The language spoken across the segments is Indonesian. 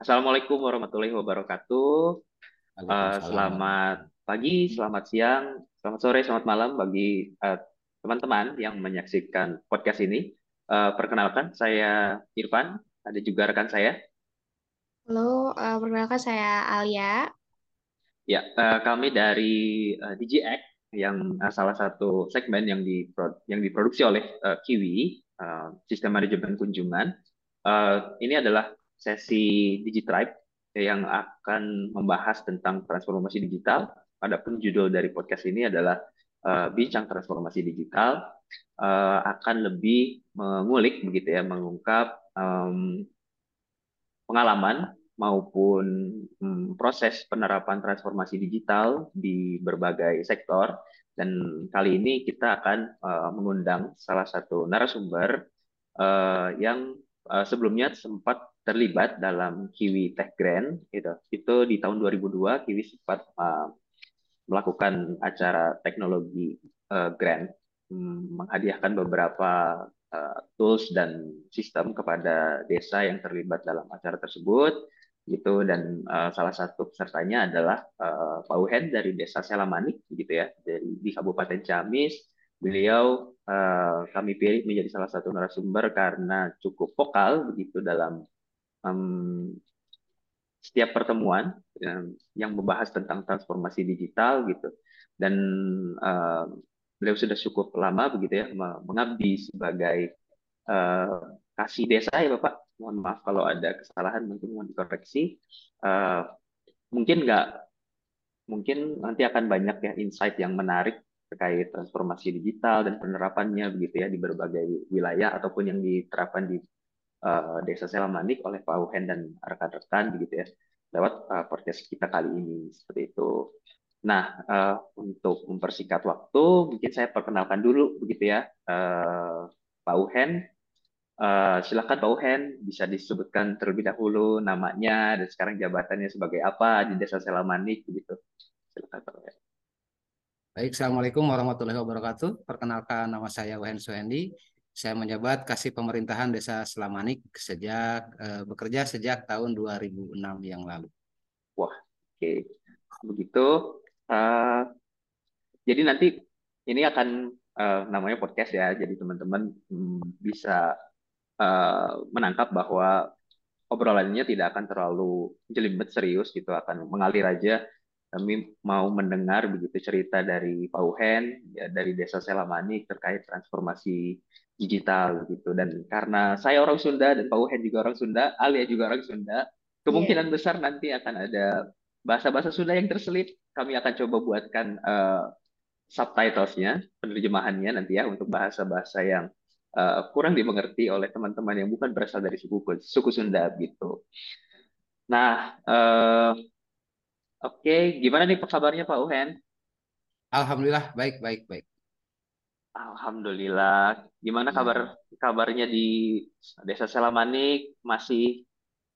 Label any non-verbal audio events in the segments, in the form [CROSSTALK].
Assalamualaikum warahmatullahi wabarakatuh. Waalaikumsalam selamat pagi, selamat siang, selamat sore, selamat malam bagi eh, teman-teman yang menyaksikan podcast ini. Eh, perkenalkan, saya Irfan, ada juga rekan saya. Halo, eh, perkenalkan saya Alia. Ya, eh, kami dari eh, DigiX yang eh, salah satu segmen yang dipro- yang diproduksi oleh eh, Kiwi, eh, Sistem Manajemen Kunjungan. Eh, ini adalah sesi Digitribe yang akan membahas tentang transformasi digital. Adapun judul dari podcast ini adalah eh, Bincang Transformasi Digital. Eh, akan lebih mengulik begitu ya, mengungkap em, pengalaman maupun hmm, proses penerapan transformasi digital di berbagai sektor. Dan kali ini kita akan eh, mengundang salah satu narasumber eh, yang eh, sebelumnya sempat terlibat dalam Kiwi Tech Grant gitu. Itu di tahun 2002 Kiwi sempat eh, melakukan acara teknologi eh, grant hmm, menghadiahkan beberapa eh, tools dan sistem kepada desa yang terlibat dalam acara tersebut gitu dan eh, salah satu pesertanya adalah eh, Pak Uhen dari Desa Selamanik gitu ya dari di Kabupaten Ciamis beliau eh, kami pilih menjadi salah satu narasumber karena cukup vokal begitu dalam em, setiap pertemuan em, yang membahas tentang transformasi digital gitu dan eh, beliau sudah cukup lama begitu ya me- mengabdi sebagai eh, kasih desa ya Bapak. Mohon maaf kalau ada kesalahan mungkin mohon dikoreksi. Eh, mungkin nggak mungkin nanti akan banyak ya insight yang menarik terkait transformasi digital dan penerapannya begitu ya di berbagai wilayah ataupun yang diterapkan di eh, Desa Selamanik oleh Pak Uhen dan rekan-rekan begitu ya lewat eh, podcast kita kali ini seperti itu. Nah, eh, untuk mempersingkat waktu, mungkin saya perkenalkan dulu begitu ya eh, Pak Uhen. Eh, silakan Pak Uhen bisa disebutkan terlebih dahulu namanya dan sekarang jabatannya sebagai apa di Desa Selamanik begitu. Silakan Pak Uhen. Baik, Assalamualaikum warahmatullahi wabarakatuh. Perkenalkan nama saya Wahen Suhendi. Saya menjabat Kasih Pemerintahan Desa Selamanik sejak eh, bekerja sejak tahun 2006 yang lalu. Wah, oke. Begitu. Eh, jadi nanti ini akan eh, namanya podcast ya. Jadi teman-teman hmm, bisa eh, menangkap bahwa obrolannya tidak akan terlalu jelimet serius gitu, akan mengalir aja. Kami mau mendengar begitu cerita dari Pak Uhen ya dari Desa Selamani terkait transformasi digital gitu. Dan karena saya orang Sunda dan Pak Uhen juga orang Sunda, Alia juga orang Sunda, kemungkinan besar nanti akan ada bahasa-bahasa Sunda yang terselip. Kami akan coba buatkan eh, subtitlesnya, penerjemahannya nanti ya untuk bahasa-bahasa yang eh, kurang dimengerti oleh teman-teman yang bukan berasal dari suku suku Sunda gitu. Nah, eh, oke, Gimana nih kabarnya Pak Uhen? Alhamdulillah, baik, baik, baik. Alhamdulillah. Gimana kabar Nah, kabarnya di Desa Selamanik? Masih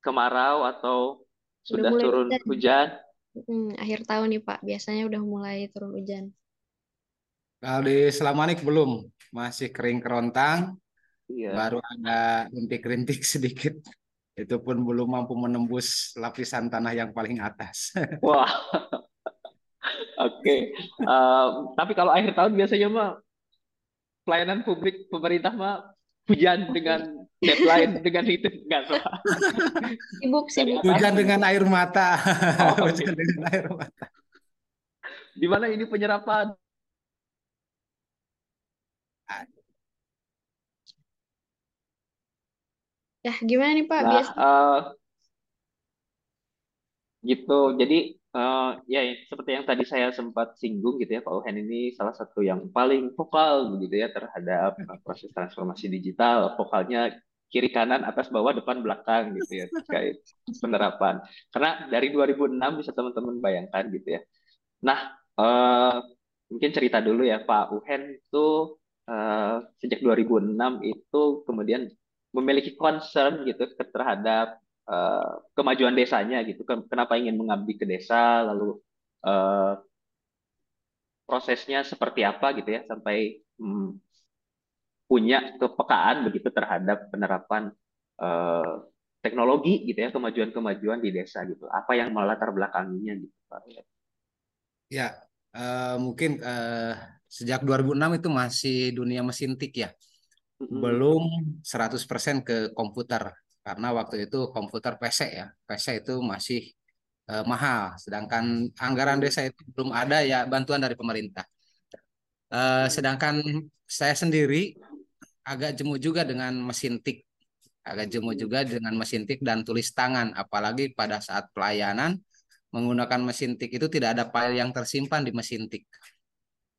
kemarau atau Udah sudah mulai turun hujan. hujan? Hmm, akhir tahun nih Pak, biasanya udah mulai turun hujan. kalau di Selamanik belum, masih kering kerontang, Iya. baru ada rintik-rintik [LAUGHS] sedikit. Itu pun belum mampu menembus lapisan tanah yang paling atas. [LAUGHS] Wah, [LAUGHS] oke. Eh, tapi kalau akhir tahun biasanya mah pelayanan publik pemerintah mah hujan dengan deadline [LAUGHS] dengan itu enggak salah. Sibuk, sibuk. Hujan dengan air mata. Oh, [LAUGHS] Hujan dengan air mata. di mana ini penyerapan? Ya, gimana nih Pak? Nah, Biasa eh, gitu. Jadi eh, ya seperti yang tadi saya sempat singgung gitu ya, Pak Uhen ini salah satu yang paling vokal begitu ya terhadap eh, proses transformasi digital. Vokalnya kiri kanan atas bawah depan belakang gitu ya terkait penerapan. Karena dari 2006 bisa teman-teman bayangkan gitu ya. Nah, eh, mungkin cerita dulu ya Pak Uhen itu eh, sejak 2006 itu kemudian memiliki concern gitu terhadap eh, kemajuan desanya gitu. Ken- Kenapa ingin mengabdi ke desa, lalu eh, prosesnya seperti apa gitu ya sampai hmm, punya kepekaan begitu terhadap penerapan eh, teknologi gitu ya, kemajuan-kemajuan di desa gitu. Apa yang melatar belakanginya gitu Pak? Ya, uh, mungkin uh, sejak 2006 itu masih dunia mesin tik ya. Belum 100% ke komputer karena waktu itu komputer PC ya. PC itu masih uh, mahal, sedangkan anggaran desa itu belum ada ya bantuan dari pemerintah. Uh, sedangkan saya sendiri agak jemu juga dengan mesin tik, agak jemu juga dengan mesin tik dan tulis tangan, apalagi pada saat pelayanan menggunakan mesin tik itu tidak ada file yang tersimpan di mesin tik.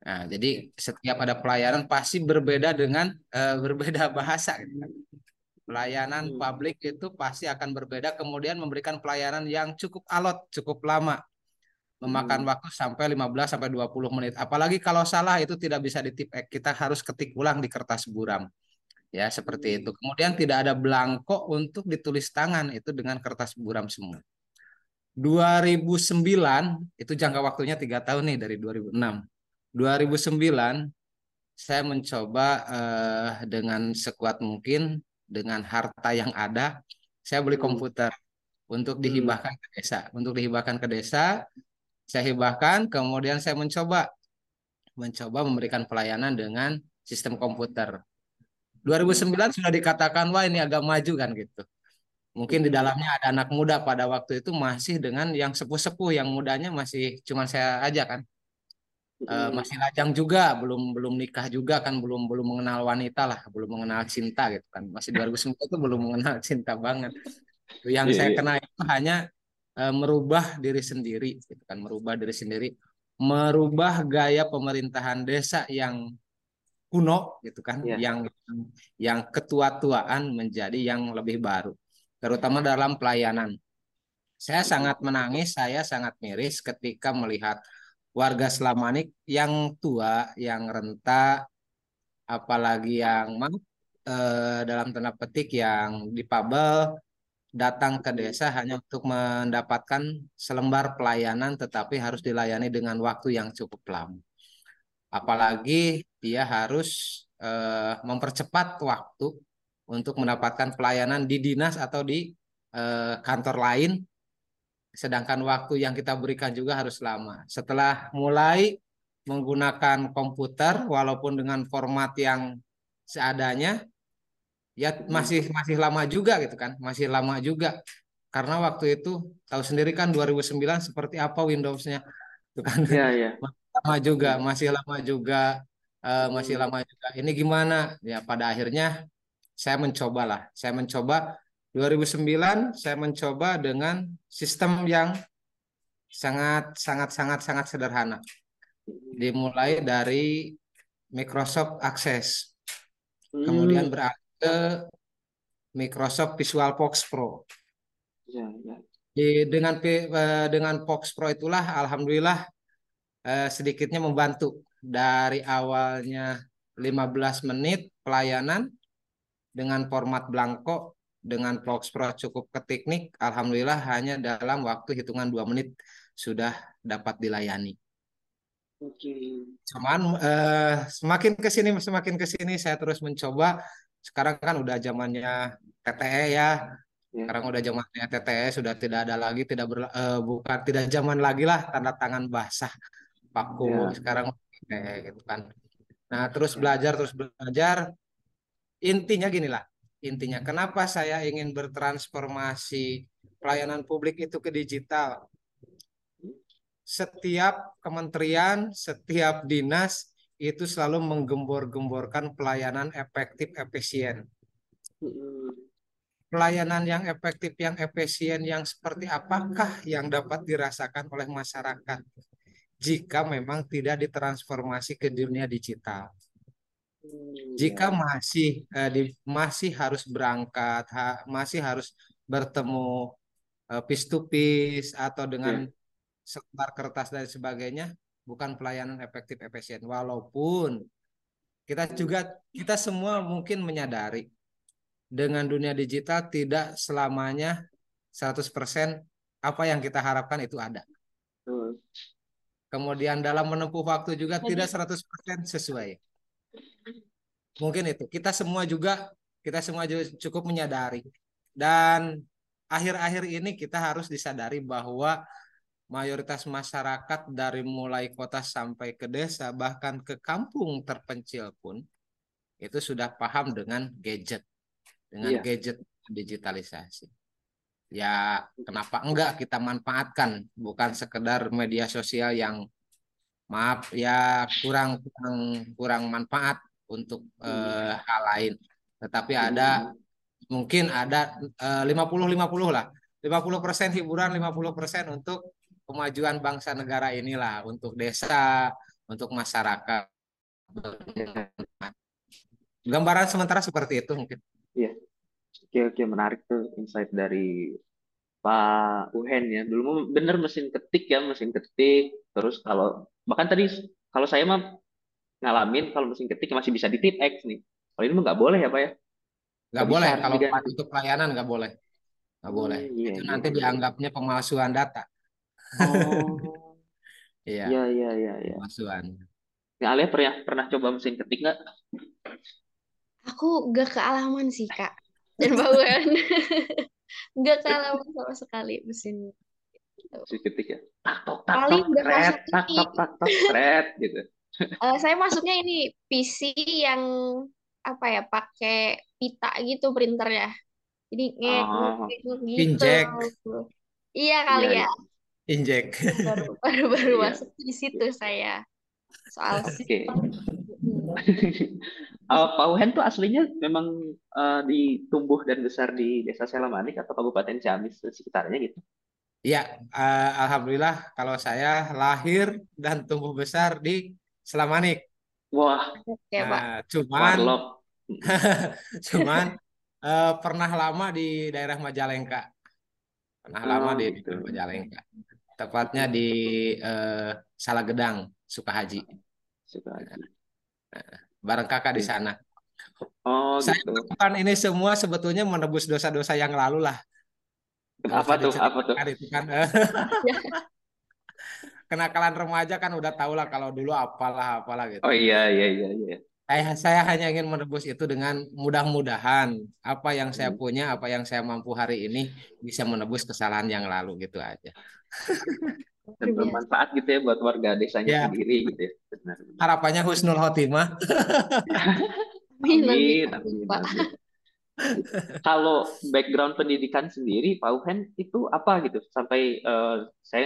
Nah, jadi setiap ada pelayanan pasti berbeda dengan uh, berbeda bahasa. Pelayanan hmm. publik itu pasti akan berbeda, kemudian memberikan pelayanan yang cukup alot, cukup lama. Memakan hmm. waktu sampai 15 sampai 20 menit. Apalagi kalau salah itu tidak bisa ditip kita harus ketik ulang di kertas buram. Ya, seperti itu. Hmm. Kemudian tidak ada belangko untuk ditulis tangan itu dengan kertas buram semua. 2009 itu jangka waktunya tiga tahun nih dari 2006. 2009 saya mencoba eh, dengan sekuat mungkin dengan harta yang ada saya beli hmm. komputer untuk hmm. dihibahkan ke desa. Untuk dihibahkan ke desa saya hibahkan kemudian saya mencoba mencoba memberikan pelayanan dengan sistem komputer. 2009 sudah dikatakan wah ini agak maju kan gitu. Mungkin di dalamnya ada anak muda pada waktu itu masih dengan yang sepuh-sepuh, yang mudanya masih cuma saya aja kan. Uh, masih lajang juga, belum belum nikah juga kan, belum belum mengenal wanita lah, belum mengenal cinta gitu kan. Masih [LAUGHS] 2009 itu belum mengenal cinta banget. Yang yeah, saya yeah. kenal itu hanya uh, merubah diri sendiri gitu kan, merubah diri sendiri, merubah gaya pemerintahan desa yang kuno gitu kan, yeah. yang yang ketua-tuaan menjadi yang lebih baru terutama dalam pelayanan. Saya sangat menangis, saya sangat miris ketika melihat warga Selamanik yang tua, yang renta, apalagi yang eh, dalam tanda petik yang dipabel datang ke desa hanya untuk mendapatkan selembar pelayanan tetapi harus dilayani dengan waktu yang cukup lama. Apalagi dia harus eh, mempercepat waktu untuk mendapatkan pelayanan di dinas atau di eh, kantor lain sedangkan waktu yang kita berikan juga harus lama. Setelah mulai menggunakan komputer walaupun dengan format yang seadanya ya masih masih lama juga gitu kan, masih lama juga. Karena waktu itu tahu sendiri kan 2009 seperti apa Windows-nya. Itu kan. [LAUGHS] Ya, ya. lama juga, masih lama juga, uh, masih lama juga. Ini gimana? Ya pada akhirnya saya mencoba lah. Saya mencoba 2009 saya mencoba dengan sistem yang sangat sangat sangat sangat sederhana. Dimulai dari Microsoft Access. Kemudian hmm. beralih ke Microsoft Visual Box Pro. Ya, ya. Di, dengan eh, dengan Box Pro itulah alhamdulillah eh, sedikitnya membantu dari awalnya 15 menit pelayanan dengan format blanko dengan Fox Pro cukup ke teknik, alhamdulillah hanya dalam waktu hitungan dua menit sudah dapat dilayani. Oke. Cuman eh, semakin ke sini semakin ke sini saya terus mencoba. Sekarang kan udah zamannya TTE ya. ya. Sekarang udah zamannya TTE sudah tidak ada lagi tidak ber, eh, bukan tidak zaman lagi lah tanda tangan basah paku. Ya. Sekarang TTE gitu kan. Nah, terus belajar terus belajar intinya gini lah intinya kenapa saya ingin bertransformasi pelayanan publik itu ke digital? Setiap kementerian setiap dinas itu selalu menggembor-gemborkan pelayanan efektif efisien. Pelayanan yang efektif yang efisien yang seperti apakah yang dapat dirasakan oleh masyarakat jika memang tidak ditransformasi ke dunia digital jika iya. masih eh, di, masih harus berangkat, ha, masih harus bertemu eh, piece to piece atau dengan yeah. selembar kertas dan sebagainya, bukan pelayanan efektif efisien. Walaupun kita juga kita semua mungkin menyadari dengan dunia digital tidak selamanya 100% apa yang kita harapkan itu ada. Kemudian dalam menempuh waktu juga tidak 100% sesuai mungkin itu. Kita semua juga kita semua juga cukup menyadari. Dan akhir-akhir ini kita harus disadari bahwa mayoritas masyarakat dari mulai kota sampai ke desa bahkan ke kampung terpencil pun itu sudah paham dengan gadget. Dengan Iya. gadget digitalisasi. Ya, kenapa enggak kita manfaatkan? Bukan sekedar media sosial yang maaf ya kurang kurang kurang manfaat untuk eh, hal lain. Tetapi ada mungkin ada eh, 50-50 lah. 50% hiburan, 50% untuk kemajuan bangsa negara inilah, untuk desa, untuk masyarakat. Gambaran sementara seperti itu mungkin. Oke, oke, menarik tuh insight dari Pak Uhen ya. Dulu bener mesin ketik ya, mesin ketik. Terus kalau bahkan tadi kalau saya mah ngalamin kalau mesin ketik masih bisa di tip X nih. Kalau ini nggak boleh ya Pak ya? Nggak Nggak boleh kalau diganti. untuk pelayanan nggak boleh. Nggak boleh. Hmm, iya, Itu iya, nanti iya. dianggapnya pemalsuan data. Oh, [LAUGHS] Iya, iya, iya, iya, iya. pemalsuan. Ya, Alia pernah pernah coba mesin ketik nggak? Aku gak kealaman sih, Kak. Dan Pak Wen. Gak kealaman sama sekali mesin. Mesin ketik ya. Tak tok tak Paling tok udah tret, masuk tak ini. tok tak tok tret gitu. Eh, saya masuknya ini PC yang apa ya, pakai pita gitu printernya. Jadi ngek Oh, ngek ngek gitu. Injek, Iya kali iya, ya. iya. injek. Baru baru baru Iya. masuk di situ saya. Soal Oke. Hmm. Uh, [LAUGHS] Pak Uhen tuh aslinya memang uh, ditumbuh dan besar di Desa Selamanik atau Kabupaten Ciamis dan sekitarnya gitu. Ya, eh, alhamdulillah kalau saya lahir dan tumbuh besar di Selamanik. Wah, Oke, Pak. Nah, cuman warlock. [LAUGHS] cuman eh, pernah lama di daerah Majalengka. Pernah lama Oh, di gitu. daerah Majalengka. Tepatnya di eh, Salagedang, Sukahaji. Suka aja. Bareng kakak di sana. Oh, Saya gitu. melakukan ini semua sebetulnya menebus dosa-dosa yang lalu lah. Apa tuh? Apa tuh? itu kan. [LAUGHS] Kenakalan remaja kan udah tau lah kalau dulu apalah apalah gitu. Oh iya, iya, iya, iya. Saya, saya hanya ingin menebus itu dengan mudah-mudahan apa yang saya Hmm. punya, apa yang saya mampu hari ini bisa menebus kesalahan yang lalu gitu aja. [LAUGHS] Dan bermanfaat gitu ya buat warga desanya Ya, sendiri gitu ya. Benar. benar. harapannya husnul khotimah. [LAUGHS] Amin, amin, Amin. Kalau background pendidikan sendiri, Pak Uhen itu apa gitu? Sampai eh, saya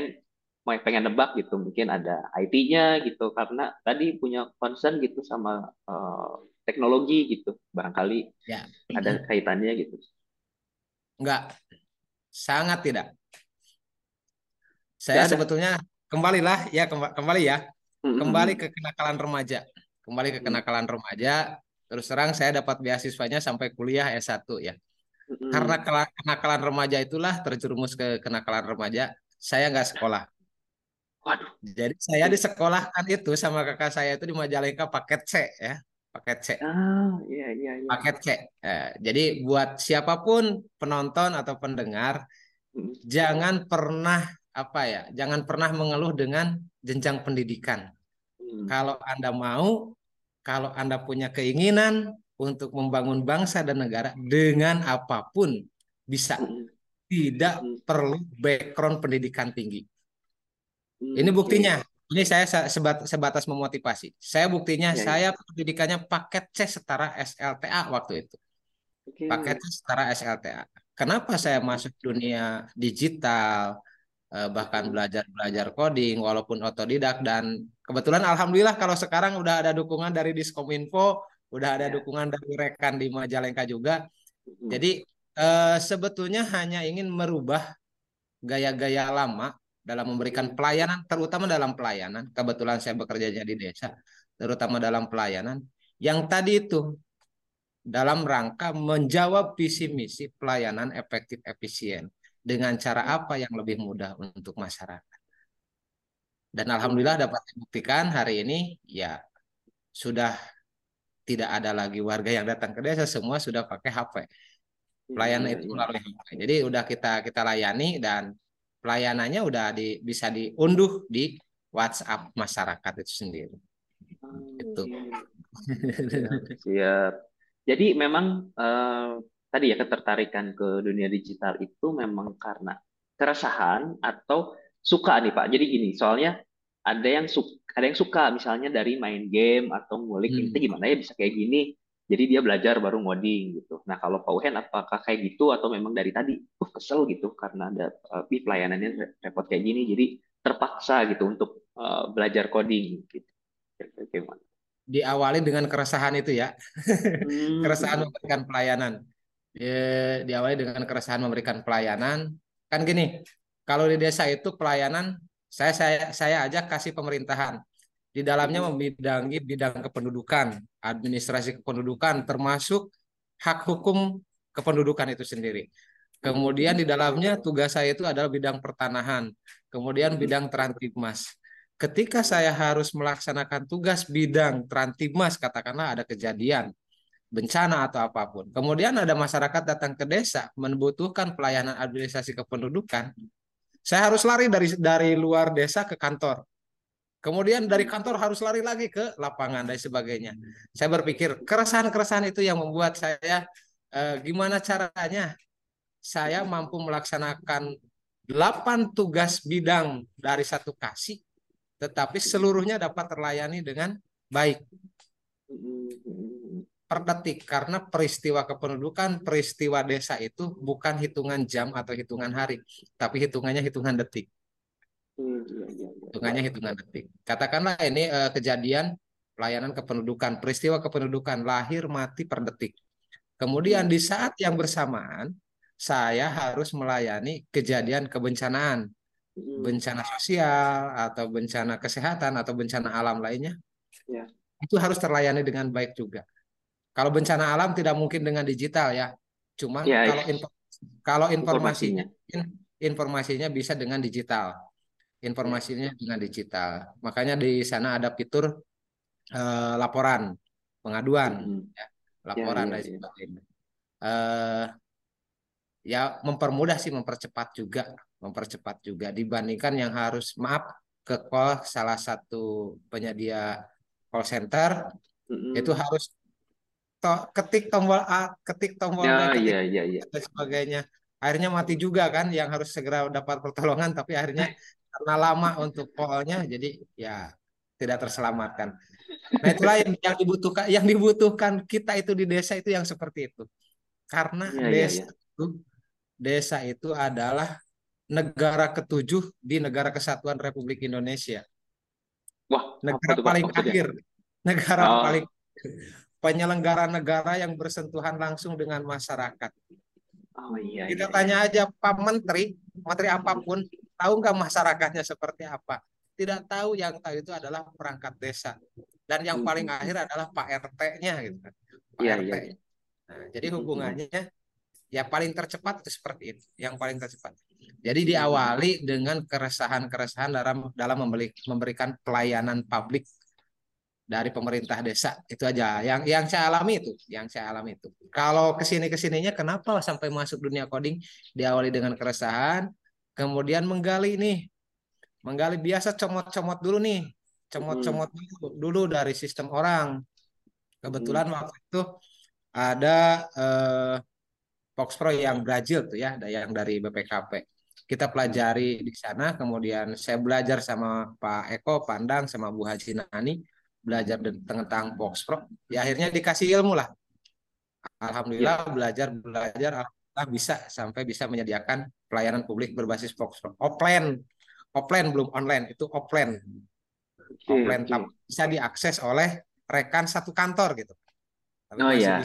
pengen nebak gitu, mungkin ada IT-nya gitu, karena tadi punya concern gitu sama eh, teknologi gitu, barangkali Ya, ada [CLEARS THROAT] kaitannya gitu. enggak, sangat tidak. Saya ada. sebetulnya kembalilah ya kemba- kembali ya, kembali ke kenakalan remaja. Kembali ke kenakalan remaja, terus terang saya dapat beasiswanya sampai kuliah S1 ya. Karena kenakalan remaja itulah terjerumus ke kenakalan remaja, saya nggak sekolah. Waduh, Jadi saya disekolahkan itu sama kakak saya itu di Majalengka paket C ya, paket C, ah, iya, iya, iya. paket C. Eh, jadi buat siapa pun penonton atau pendengar, Hmm, jangan pernah apa ya, jangan pernah mengeluh dengan jenjang pendidikan. hmm, Kalau Anda mau, kalau Anda punya keinginan untuk membangun bangsa dan negara dengan apa pun bisa. hmm, Tidak hmm, perlu background pendidikan tinggi. Hmm, Ini Oke, buktinya. Ini saya se- sebat- sebatas memotivasi. Saya buktinya iya, iya. saya pendidikannya paket C setara SLTA waktu itu. Oke, Paket C setara SLTA. Kenapa saya masuk dunia digital, eh, bahkan Hmm, belajar-belajar coding walaupun otodidak dan kebetulan alhamdulillah kalau sekarang udah ada dukungan dari Diskominfo, udah ada ya, dukungan dari rekan di Majalengka juga. hmm, Jadi eh, sebetulnya hanya ingin merubah gaya-gaya lama dalam memberikan pelayanan, terutama dalam pelayanan. Kebetulan saya bekerjanya di desa, terutama dalam pelayanan. Yang tadi itu dalam rangka menjawab visi misi pelayanan efektif efisien dengan cara apa yang lebih mudah untuk masyarakat. Dan alhamdulillah dapat dibuktikan hari ini ya sudah tidak ada lagi warga yang datang ke desa, semua sudah pakai HP. Pelayanan iya, itu iya. melalui HP. Jadi udah kita kita layani dan pelayanannya udah di, bisa diunduh di WhatsApp masyarakat itu sendiri. Itu. Siap, [LAUGHS] siap. Jadi memang eh, tadi ya ketertarikan ke dunia digital itu memang karena keresahan atau suka nih Pak. Jadi gini, soalnya ada yang suka, ada yang suka misalnya dari main game atau ngulik Hmm. ini gimana ya bisa kayak gini. Jadi dia belajar baru ngoding gitu. Nah kalau Pak Uhen apakah kayak gitu atau memang dari tadi uh kesel gitu karena ada uh, pelayanannya repot kayak gini jadi terpaksa gitu untuk uh, belajar coding gitu. Gimana? Diawali dengan keresahan itu ya, Hmm. [LAUGHS] keresahan memberikan pelayanan. Ya, diawali dengan keresahan memberikan pelayanan. Kan gini, kalau di desa itu pelayanan saya saya saya aja kasih pemerintahan. Di dalamnya Hmm. membidangi bidang kependudukan, administrasi kependudukan, termasuk hak hukum kependudukan itu sendiri. Kemudian di dalamnya tugas saya itu adalah bidang pertanahan, kemudian Hmm. bidang Trantibmas. Ketika saya harus melaksanakan tugas bidang Trantibmas, katakanlah ada kejadian, bencana atau apa pun. Kemudian ada masyarakat datang ke desa membutuhkan pelayanan administrasi kependudukan. Saya harus lari dari dari luar desa ke kantor. Kemudian dari kantor harus lari lagi ke lapangan dan sebagainya. Saya berpikir keresahan-keresahan itu yang membuat saya eh, gimana caranya saya mampu melaksanakan 8 tugas bidang dari satu kasih, tetapi seluruhnya dapat terlayani dengan baik per detik karena peristiwa kependudukan, peristiwa desa itu bukan hitungan jam atau hitungan hari, tapi hitungannya hitungan detik. Hmm, iya, iya, iya. Hitungannya hitungan detik. Katakanlah ini eh, kejadian pelayanan kependudukan, peristiwa kependudukan lahir mati per detik. Kemudian di saat yang bersamaan saya harus melayani kejadian kebencanaan, Hmm. bencana sosial atau bencana kesehatan atau bencana alam lainnya. Ya. Itu harus terlayani dengan baik juga. Kalau bencana alam tidak mungkin dengan digital ya. Cuman Ya, kalau ya. info- kalau informasi Informasinya. in- informasinya bisa dengan digital. Informasinya dengan digital. Makanya di sana ada fitur eh, laporan, pengaduan, Hmm. ya, laporan ya, dan ya. sebagainya. Eh, ya mempermudah sih, mempercepat juga, mempercepat juga dibandingkan yang harus maaf ke call salah satu penyedia call center Hmm. itu harus to- ketik tombol A, ketik tombol B, Ya, ketik iya, iya, iya. dan sebagainya. Akhirnya mati juga kan yang harus segera dapat pertolongan tapi akhirnya [LAUGHS] karena lama untuk call-nya jadi ya tidak terselamatkan. Nah, itulah yang, yang dibutuhkan yang dibutuhkan kita itu di desa itu yang seperti itu. Karena iya, desa iya. itu desa itu adalah negara ketujuh di negara kesatuan Republik Indonesia. Wah, Negara Pak paling maksudnya? akhir. Negara Oh, paling penyelenggara negara yang bersentuhan langsung dengan masyarakat. Oh iya, Kita iya, tanya iya. aja Pak Menteri, Menteri apa pun, tahu nggak masyarakatnya seperti apa? Tidak tahu, yang tahu itu adalah perangkat desa. Dan yang paling hmm, akhir adalah Pak RT-nya gitu kan. Pak Iya, RT. iya. Nah, jadi hubungannya ya paling tercepat itu seperti itu, yang paling tercepat. Jadi Hmm, diawali dengan keresahan-keresahan dalam dalam membeli- memberikan pelayanan publik dari pemerintah desa itu aja. Yang yang saya alami itu yang saya alami itu. Kalau ke sini ke sininya kenapa sampai masuk dunia coding? Diawali dengan keresahan kemudian menggali nih. Menggali biasa comot-comot dulu nih. Hmm, comot-comot dulu, dulu dari sistem orang. Hmm. kebetulan waktu itu ada eh, Fox Pro yang Brazil tuh ya ada yang dari BPKP kita Hmm. pelajari di sana kemudian saya belajar sama Pak Eko Pandang sama Bu Haji Nani belajar tentang Fox Pro ya akhirnya dikasih ilmu lah. Ya. Alhamdulillah belajar belajar Alhamdulillah bisa sampai bisa menyediakan pelayanan publik berbasis Fox Pro offline offline belum online itu offline. Offline tapi bisa diakses oleh rekan satu kantor gitu. Tapi Oh masih ya.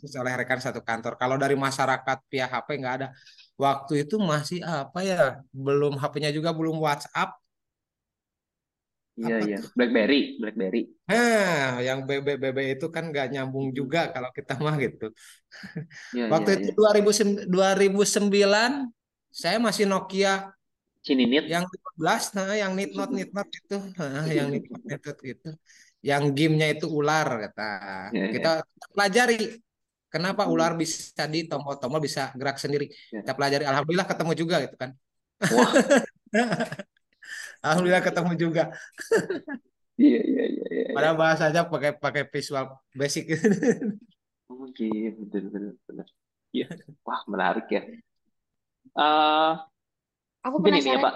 bisa oleh rekan satu kantor. Kalau dari masyarakat pihak HP nggak ada. Waktu itu masih apa ya belum HP-nya juga belum WhatsApp Iya, apa iya. BlackBerry, BlackBerry. Nah, yang BB BB itu kan nggak nyambung Hmm. juga kalau kita mah gitu. Iya, iya, Waktu itu iya. 2000, 2009 saya masih Nokia Cininit. yang 15, nah yang nitnot nitnot itu, nah, yang nitnot nitnot itu, yang gamenya itu ular kata. Iya, iya. Kita pelajari kenapa Hmm. ular bisa di tombol-tombol bisa gerak sendiri. Ya. Kita pelajari, alhamdulillah ketemu juga gitu kan. Wah, [LAUGHS] Alhamdulillah ketemu juga. iya, iya, iya, iya. iya. Padahal bahasanya pakai pakai visual basic. Oh, gitu, betul, betul, betul. Iya. Wah, menarik ya. Uh, Aku mungkin ini ya, penasaran. Pak.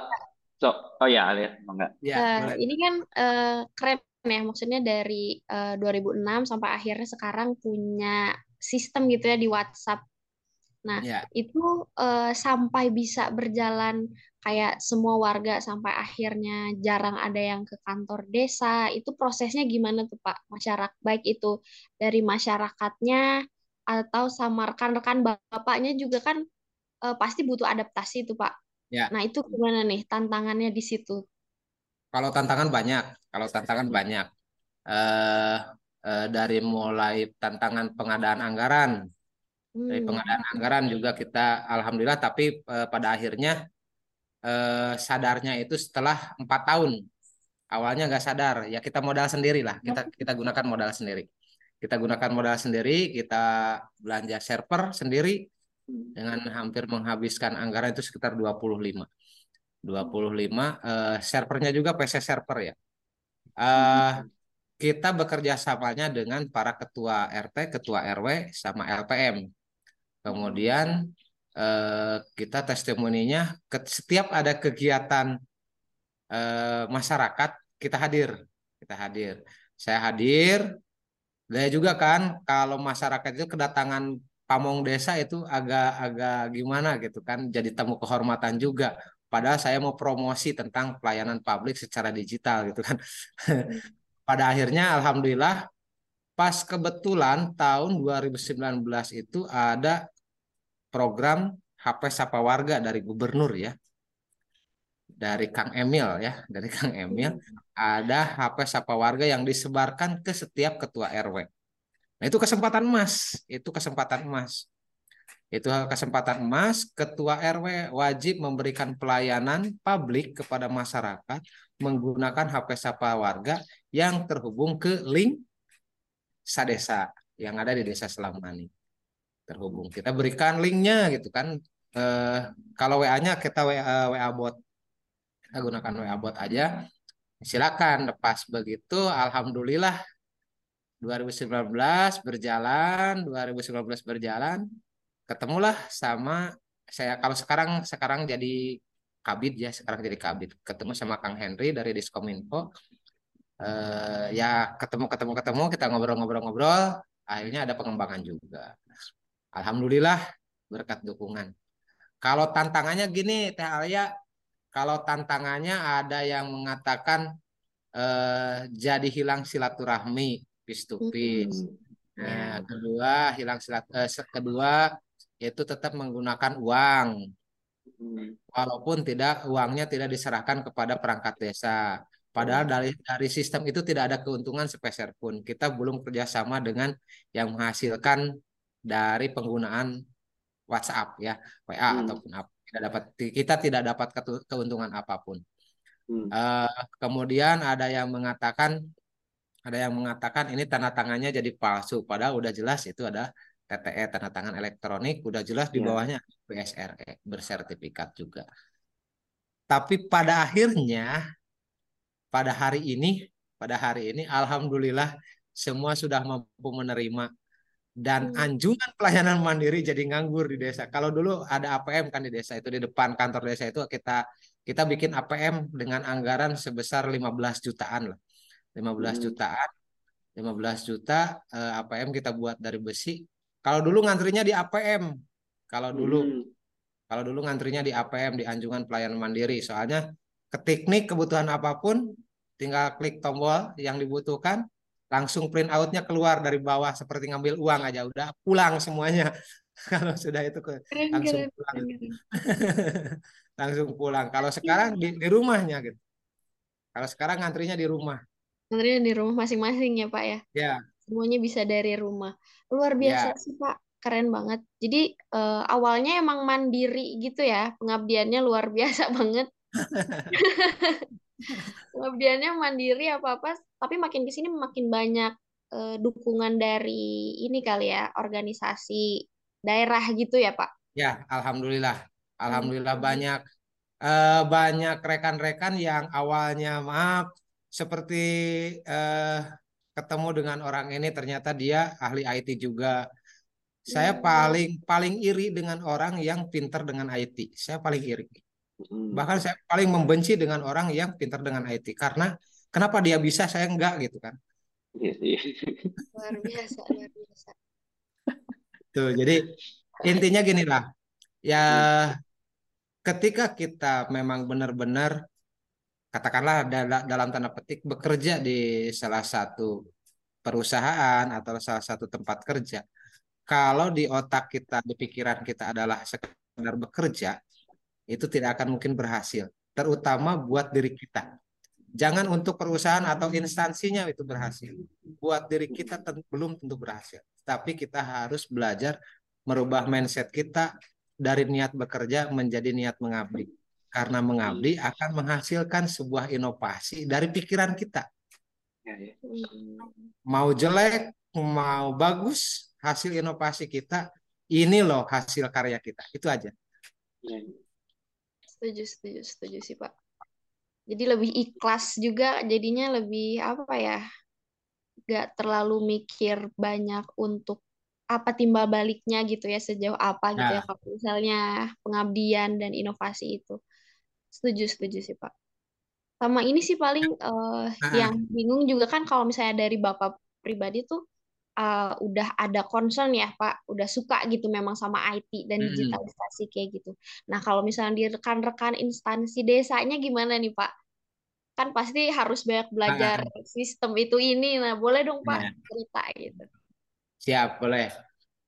So, oh ya, Alia, enggak. Ya, Eh, ini kan eh, keren ya, maksudnya dari eh, 2006 sampai akhirnya sekarang punya sistem gitu ya di WhatsApp. Nah, Ya. itu eh, sampai bisa berjalan kayak semua warga sampai akhirnya jarang ada yang ke kantor desa. Itu prosesnya gimana tuh Pak? Masyarakat baik itu dari masyarakatnya atau sama rekan-rekan bapaknya juga kan eh, pasti butuh adaptasi tuh Pak. Ya. Nah, itu gimana nih tantangannya di situ? Kalau tantangan banyak, kalau tantangan banyak. Eh, eh, dari mulai tantangan pengadaan anggaran, dari Hmm. pengadaan anggaran juga kita alhamdulillah, tapi eh, pada akhirnya eh, sadarnya itu setelah empat tahun. Awalnya nggak sadar, ya kita modal sendiri lah. Kita kita gunakan modal sendiri. Kita gunakan modal sendiri, kita belanja server sendiri dengan hampir menghabiskan anggaran itu sekitar 25. 25 eh, servernya juga PC server ya. Eh, kita bekerja samanya dengan para ketua RT, ketua RW, sama LPM. Kemudian eh, kita testimoninya setiap ada kegiatan eh, masyarakat kita hadir, kita hadir. Saya hadir. Saya juga kan kalau masyarakat itu kedatangan pamong desa itu agak-agak gimana gitu kan, jadi tamu kehormatan juga. Padahal saya mau promosi tentang pelayanan publik secara digital gitu kan. [LAUGHS] Pada akhirnya alhamdulillah pas kebetulan tahun 2019 itu ada program HP Sapa Warga dari gubernur ya. Dari Kang Emil ya, dari Kang Emil ada HP Sapa Warga yang disebarkan ke setiap ketua RW. Nah, itu kesempatan emas, itu kesempatan emas. Itu kesempatan emas, ketua RW wajib memberikan pelayanan publik kepada masyarakat menggunakan HP Sapa Warga yang terhubung ke link Sadesa yang ada di Desa Selamani. Terhubung. Kita berikan linknya gitu kan. Eh, kalau WA-nya kita WA, WA bot. Kita gunakan WA bot aja. Silakan lepas begitu. Alhamdulillah 2019 berjalan, 2019 berjalan, ketemulah sama saya kalau sekarang sekarang jadi kabit ya, sekarang jadi kabit. Ketemu sama Kang Henry dari Diskominfo. Eh, ya ketemu ketemu ketemu kita ngobrol-ngobrol-ngobrol, akhirnya ada pengembangan juga. Alhamdulillah berkat dukungan. Kalau tantangannya gini Teh Alia, kalau tantangannya ada yang mengatakan eh, jadi hilang silaturahmi piece to. Nah, kedua hilang silat eh, kedua itu tetap menggunakan uang walaupun tidak uangnya tidak diserahkan kepada perangkat desa. Padahal dari dari sistem itu tidak ada keuntungan sepeser pun. Kita belum kerjasama dengan yang menghasilkan dari penggunaan WhatsApp ya, WA Hmm. ataupun apa. Tidak dapat kita tidak dapat keuntungan apa pun. Hmm. Eh, kemudian ada yang mengatakan ada yang mengatakan ini tanda tangannya jadi palsu padahal udah jelas itu ada TTE tanda tangan elektronik udah jelas di Iya. bawahnya BSRE bersertifikat juga. Tapi pada akhirnya pada hari ini pada hari ini alhamdulillah semua sudah mampu menerima dan Hmm. anjungan pelayanan mandiri jadi nganggur di desa. Kalau dulu ada APM kan di desa itu di depan kantor desa itu kita kita bikin APM dengan anggaran sebesar 15 jutaan lah. 15 Hmm. jutaan. 15 juta eh, APM kita buat dari besi. Kalau dulu ngantrinya di APM. Kalau dulu Hmm. kalau dulu ngantrinya di APM di anjungan pelayanan mandiri. Soalnya ke teknik kebutuhan apa pun tinggal klik tombol yang dibutuhkan langsung print outnya keluar dari bawah seperti ngambil uang aja udah pulang semuanya [LAUGHS] kalau sudah itu ke Keren, langsung keren, pulang keren, [LAUGHS] langsung pulang kalau sekarang di, di rumahnya gitu kalau sekarang ngantrinya di rumah Sebenarnya di rumah masing-masing ya Pak ya. ya Semuanya bisa dari rumah. Luar biasa ya sih Pak. Keren banget. Jadi eh, awalnya emang mandiri gitu ya. Pengabdiannya luar biasa [LAUGHS] banget. Pengabdiannya mandiri apa-apa. Tapi makin ke sini makin banyak eh, dukungan dari ini kali ya. Organisasi daerah gitu ya Pak. ya alhamdulillah Hmm. alhamdulillah banyak eh, banyak rekan-rekan yang awalnya maaf seperti eh, ketemu dengan orang ini ternyata dia ahli IT juga Saya paling paling iri dengan orang yang pintar dengan IT. Saya paling iri. Hmm. Bahkan saya paling membenci dengan orang yang pintar dengan IT karena kenapa dia bisa saya enggak gitu kan. Iya, iya. Luar biasa, luar biasa. Tuh, jadi intinya gini lah. Ya ketika kita memang benar-benar katakanlah dal- dalam tanda petik bekerja di salah satu perusahaan atau salah satu tempat kerja, kalau di otak kita, di pikiran kita adalah sekedar bekerja, itu tidak akan mungkin berhasil, terutama buat diri kita. Jangan untuk perusahaan atau instansinya itu berhasil. Buat diri kita ten- belum tentu berhasil. Tapi kita harus belajar merubah mindset kita dari niat bekerja menjadi niat mengabdi. Karena mengabdi akan menghasilkan sebuah inovasi dari pikiran kita. Ya, ya. Mau jelek, mau bagus, hasil inovasi kita, ini loh hasil karya kita. Itu aja. Ya, Setuju, setuju, setuju sih, Pak. Jadi lebih ikhlas juga, jadinya lebih apa ya, gak terlalu mikir banyak untuk apa timbal baliknya gitu ya, sejauh apa gitu ya, Nah, kalau misalnya pengabdian dan inovasi itu. Setuju, setuju sih, Pak. Sama ini sih paling yang nah, bingung juga kan kalau misalnya dari Bapak pribadi tuh eh, udah ada concern ya Pak, udah suka gitu memang sama IT dan mm, digitalisasi kayak gitu. Nah kalau misalnya di rekan-rekan instansi desanya gimana nih Pak? Kan pasti harus banyak belajar ah, sistem itu ini. Nah boleh dong Pak ya, cerita gitu. siap, boleh.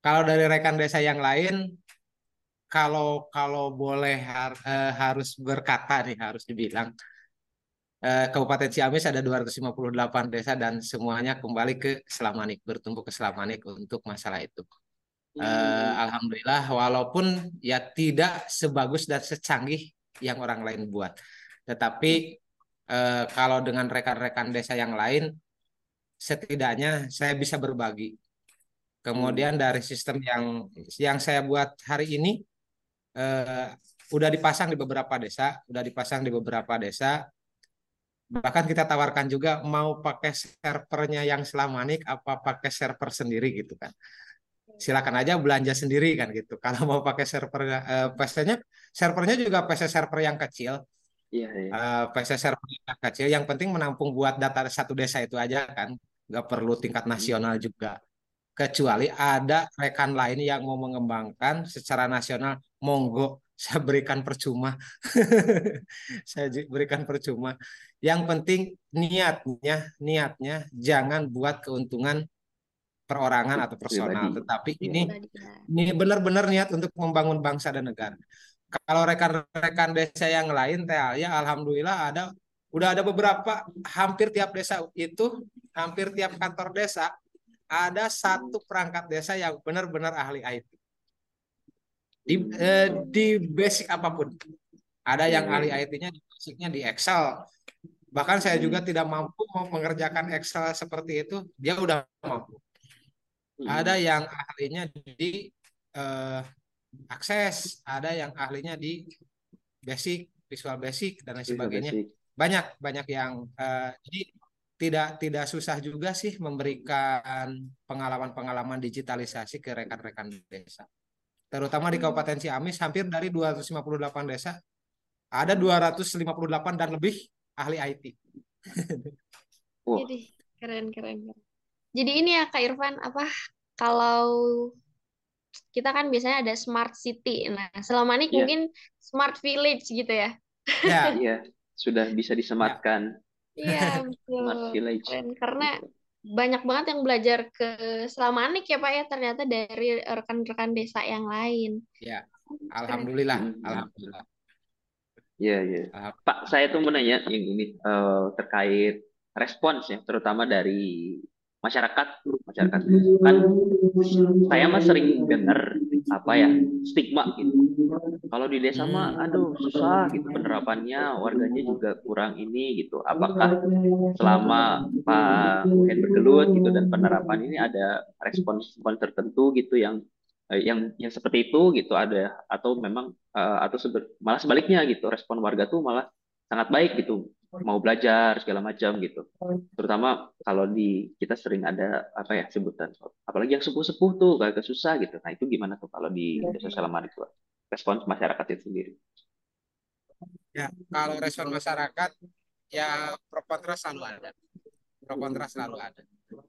Kalau dari rekan desa yang lain, kalau kalau boleh har- eh, harus berkata nih, harus dibilang, eh, Kabupaten Ciamis ada 258 desa dan semuanya kembali ke Selamanik, bertumbuh ke Selamanik untuk masalah itu. Eh, Hmm. Alhamdulillah, walaupun ya tidak sebagus dan secanggih yang orang lain buat, tetapi eh, kalau dengan rekan-rekan desa yang lain, setidaknya saya bisa berbagi. Hmm. Kemudian dari sistem yang yang saya buat hari ini eh, udah dipasang di beberapa desa, udah dipasang di beberapa desa. Bahkan kita tawarkan juga mau pakai servernya yang Selamanik apa pakai server sendiri gitu kan. Silakan aja belanja sendiri kan gitu. [LAUGHS] Kalau mau pakai server eh, PC-nya, servernya juga PC server yang kecil, Iya, iya. eh, PC server yang kecil. Yang penting menampung buat data satu desa itu aja kan. Nggak perlu tingkat Hmm. nasional juga. Kecuali ada rekan lain yang mau mengembangkan secara nasional, monggo saya berikan percuma. [LAUGHS] Saya berikan percuma. Yang penting niatnya, niatnya jangan buat keuntungan perorangan atau personal, tetapi Iya. ini ini benar-benar niat untuk membangun bangsa dan negara. Kalau rekan-rekan desa yang lain, teh ya alhamdulillah ada udah ada beberapa hampir tiap desa itu hampir tiap kantor desa ada satu perangkat desa yang benar-benar ahli IT di eh, di basic apa pun. Ada yang iya, ahli iya. IT-nya di basicnya di Excel. Bahkan saya juga Hmm. tidak mampu mau mengerjakan Excel seperti itu, dia udah mampu. Ada Hmm. yang ahlinya di eh, akses, ada yang ahlinya di basic, visual basic dan lain sebagainya. Banyak banyak yang eh, jadi tidak tidak susah juga sih memberikan pengalaman-pengalaman digitalisasi ke rekan-rekan desa. Terutama di Hmm. Kabupaten Ciamis hampir dari 258 desa ada 258 dan lebih ahli IT. Jadi keren, keren. Jadi ini ya Kak Irfan, apa kalau kita kan biasanya ada smart city. Nah, selama ini iya, mungkin smart village gitu ya. Ya, iya. Sudah bisa disematkan Iya, [LAUGHS] smart betul. village. Keren. Karena Gitu. Banyak banget yang belajar ke Selamanik ya Pak ya, ternyata dari rekan-rekan desa yang lain. ya. Alhamdulillah, alhamdulillah, Iya, iya. alhamdulillah. Pak, saya tuh mau nanya yang ini eh, terkait respons ya, terutama dari masyarakat. Masyarakat kan saya mah sering dengar apa ya stigma gitu. Kalau di desa mah, aduh susah gitu penerapannya, warganya juga kurang ini gitu. Apakah selama Pak Hen bergelut gitu dan penerapan ini ada respons-respons tertentu gitu yang eh, yang yang seperti itu gitu ada atau memang eh, atau malah sebaliknya gitu respon warga tuh malah sangat baik gitu mau belajar segala macam gitu. Terutama kalau di kita sering ada apa ya sebutan, apalagi yang sepuh-sepuh tuh agak susah gitu. Nah itu gimana tuh kalau di desa Salaman itu respons masyarakat itu sendiri? Ya, kalau respon masyarakat ya pro kontra selalu ada. Pro kontra selalu ada.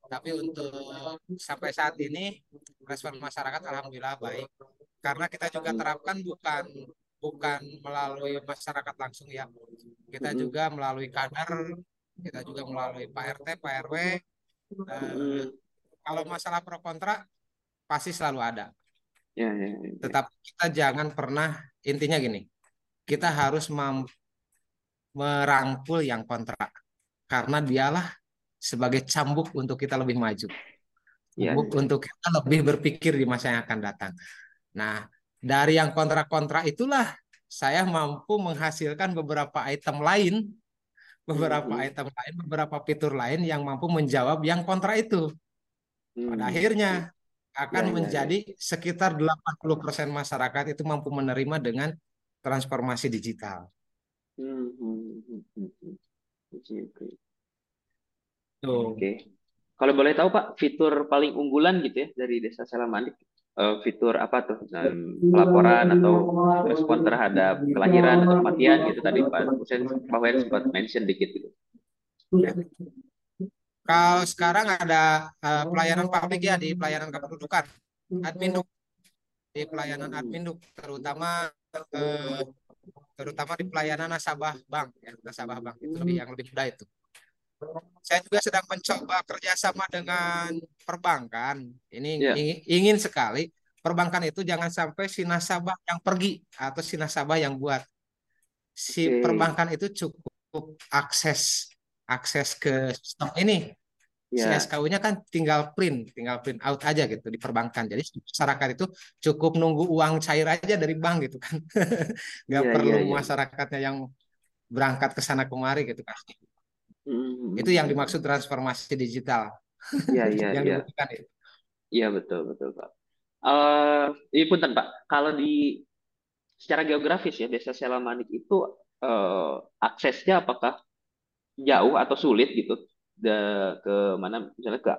Tapi untuk sampai saat ini respon masyarakat alhamdulillah baik. Karena kita juga terapkan bukan bukan melalui masyarakat langsung ya. Kita juga melalui kader, kita juga melalui Pak RT, Pak RW. Eh, kalau masalah pro kontra pasti selalu ada. Ya, ya, ya. Tetapi kita jangan pernah intinya gini, kita harus merangkul yang kontra karena dialah sebagai cambuk untuk kita lebih maju, Ya, ya. untuk kita lebih berpikir di masa yang akan datang. Nah, dari yang kontra-kontra itulah saya mampu menghasilkan beberapa item lain, beberapa Mhm. item lain, beberapa fitur lain yang mampu menjawab yang kontra itu. Pada Hmm. akhirnya akan Ya, ya, ya. menjadi sekitar 80% masyarakat itu mampu menerima dengan transformasi digital. Hmm, hmm, hmm, hmm, hmm. Oke. Oke. Kalau boleh tahu Pak, fitur paling unggulan gitu ya dari Desa Selamanik, eh, fitur apa tuh? Dan pelaporan atau respon terhadap kelahiran atau kematian gitu tadi Pak Hussein, Pak Wen sempat mention dikit gitu. Ya. Kalau sekarang ada eh, pelayanan publik ya di pelayanan kependudukan, admin duk di pelayanan admin duk, terutama eh, terutama di pelayanan nasabah bank ya nasabah bank itu lebih yang lebih mudah itu. Saya juga sedang mencoba kerjasama dengan perbankan. Ini Ya. ingin, ingin sekali perbankan itu jangan sampai si nasabah yang pergi atau si nasabah yang buat. Si Oke. perbankan itu cukup akses akses ke sistem ini. Si Ya. SKU-nya kan tinggal print, tinggal print out aja gitu di perbankan. Jadi masyarakat itu cukup nunggu uang cair aja dari bank gitu kan. [LAUGHS] Nggak Ya, perlu ya, ya. masyarakatnya yang berangkat ke sana kemari gitu kan. Hmm, Itu yang dimaksud transformasi digital Ya, ya, [LAUGHS] yang ya. dibutuhkan itu. Iya betul betul Pak. Eh, ini punten Pak, kalau di secara geografis ya Desa Selamanik itu eh, aksesnya apakah jauh atau sulit gitu da- ke mana misalnya ke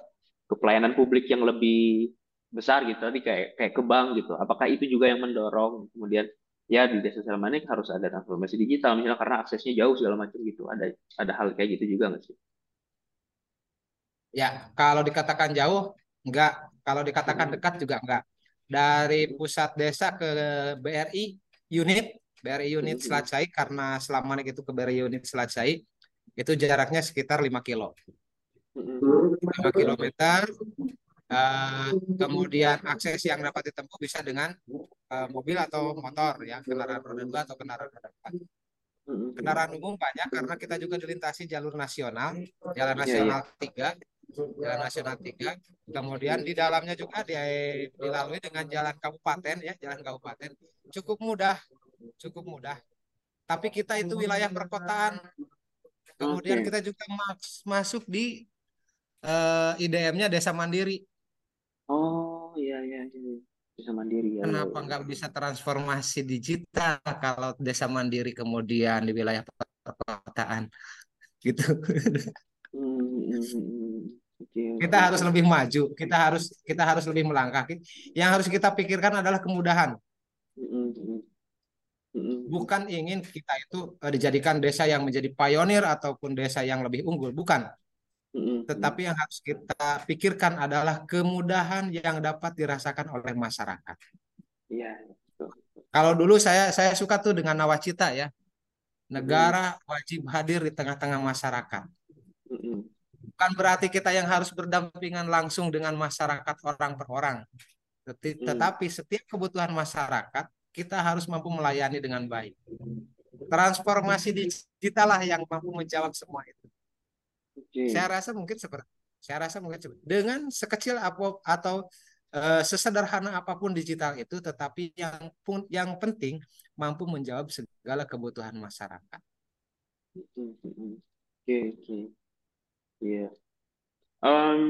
ke pelayanan publik yang lebih besar gitu tadi kayak kayak ke bank gitu. Apakah itu juga yang mendorong kemudian ya di Desa Selamanik harus ada transformasi digital misalnya karena aksesnya jauh segala macam gitu. Ada ada hal kayak gitu juga nggak sih? Ya, kalau dikatakan jauh, enggak. Kalau dikatakan dekat juga enggak. Dari pusat desa ke BRI unit, BRI unit Selat Sai, karena selama ini itu ke BRI unit Selat Sai, itu jaraknya sekitar 5 kilo. 5 kilometer. Eh, kemudian akses yang dapat ditempuh bisa dengan eh, mobil atau motor ya, kendaraan roda dua atau kendaraan roda empat. Kendaraan umum banyak karena kita juga dilintasi jalur nasional, jalan Iya, nasional 3, jalan nasional 3. Kemudian di dalamnya juga di- dilalui dengan jalan kabupaten ya, jalan kabupaten. Cukup mudah, cukup mudah. Tapi kita itu wilayah perkotaan. Kemudian Oke. kita juga mas- masuk di eh, IDM-nya Desa Mandiri. Oh iya iya iya. Bisa mandiri ya. ya, Kenapa ya. nggak bisa transformasi digital kalau Desa Mandiri kemudian di wilayah perkotaan gitu. Hmm, hmm, hmm, Kita harus lebih maju, kita harus kita harus lebih melangkah. Yang harus kita pikirkan adalah kemudahan, Hmm, hmm, bukan ingin kita itu eh, dijadikan desa yang menjadi pionir ataupun desa yang lebih unggul, bukan. Tetapi yang harus kita pikirkan adalah kemudahan yang dapat dirasakan oleh masyarakat. Iya. Kalau dulu saya saya suka tuh dengan nawacita ya, negara wajib hadir di tengah-tengah masyarakat. Bukan berarti kita yang harus berdampingan langsung dengan masyarakat orang per orang. Hmm. Tetapi setiap kebutuhan masyarakat kita harus mampu melayani dengan baik. Transformasi digital lah yang mampu menjawab semua itu. Oke. Saya rasa mungkin seperti saya rasa mungkin seperti dengan sekecil apa atau eh, sesederhana apa pun digital itu, tetapi yang pun yang penting mampu menjawab segala kebutuhan masyarakat. Hmm, hmm. Oke, oke. Iya. Em,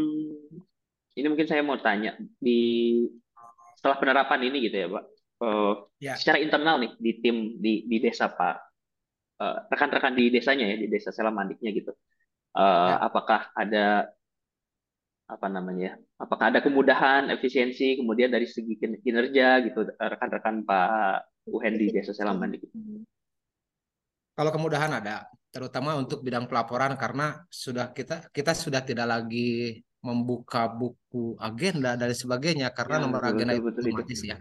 ini mungkin saya mau tanya di setelah penerapan ini gitu ya, Pak. Eh, Ya. secara internal nih di tim di di desa Pak rekan-rekan di desanya ya di desa Selamandiknya gitu. Uh, ya. Apakah ada apa namanya? Apakah ada kemudahan, efisiensi, kemudian dari segi kinerja gitu rekan-rekan Pak Uhen di desa Selamandik? Kalau kemudahan ada, terutama untuk bidang pelaporan karena sudah kita kita sudah tidak lagi membuka buku agenda dan sebagainya karena ya, nomor betul, agenda betul, itu otomatis ya.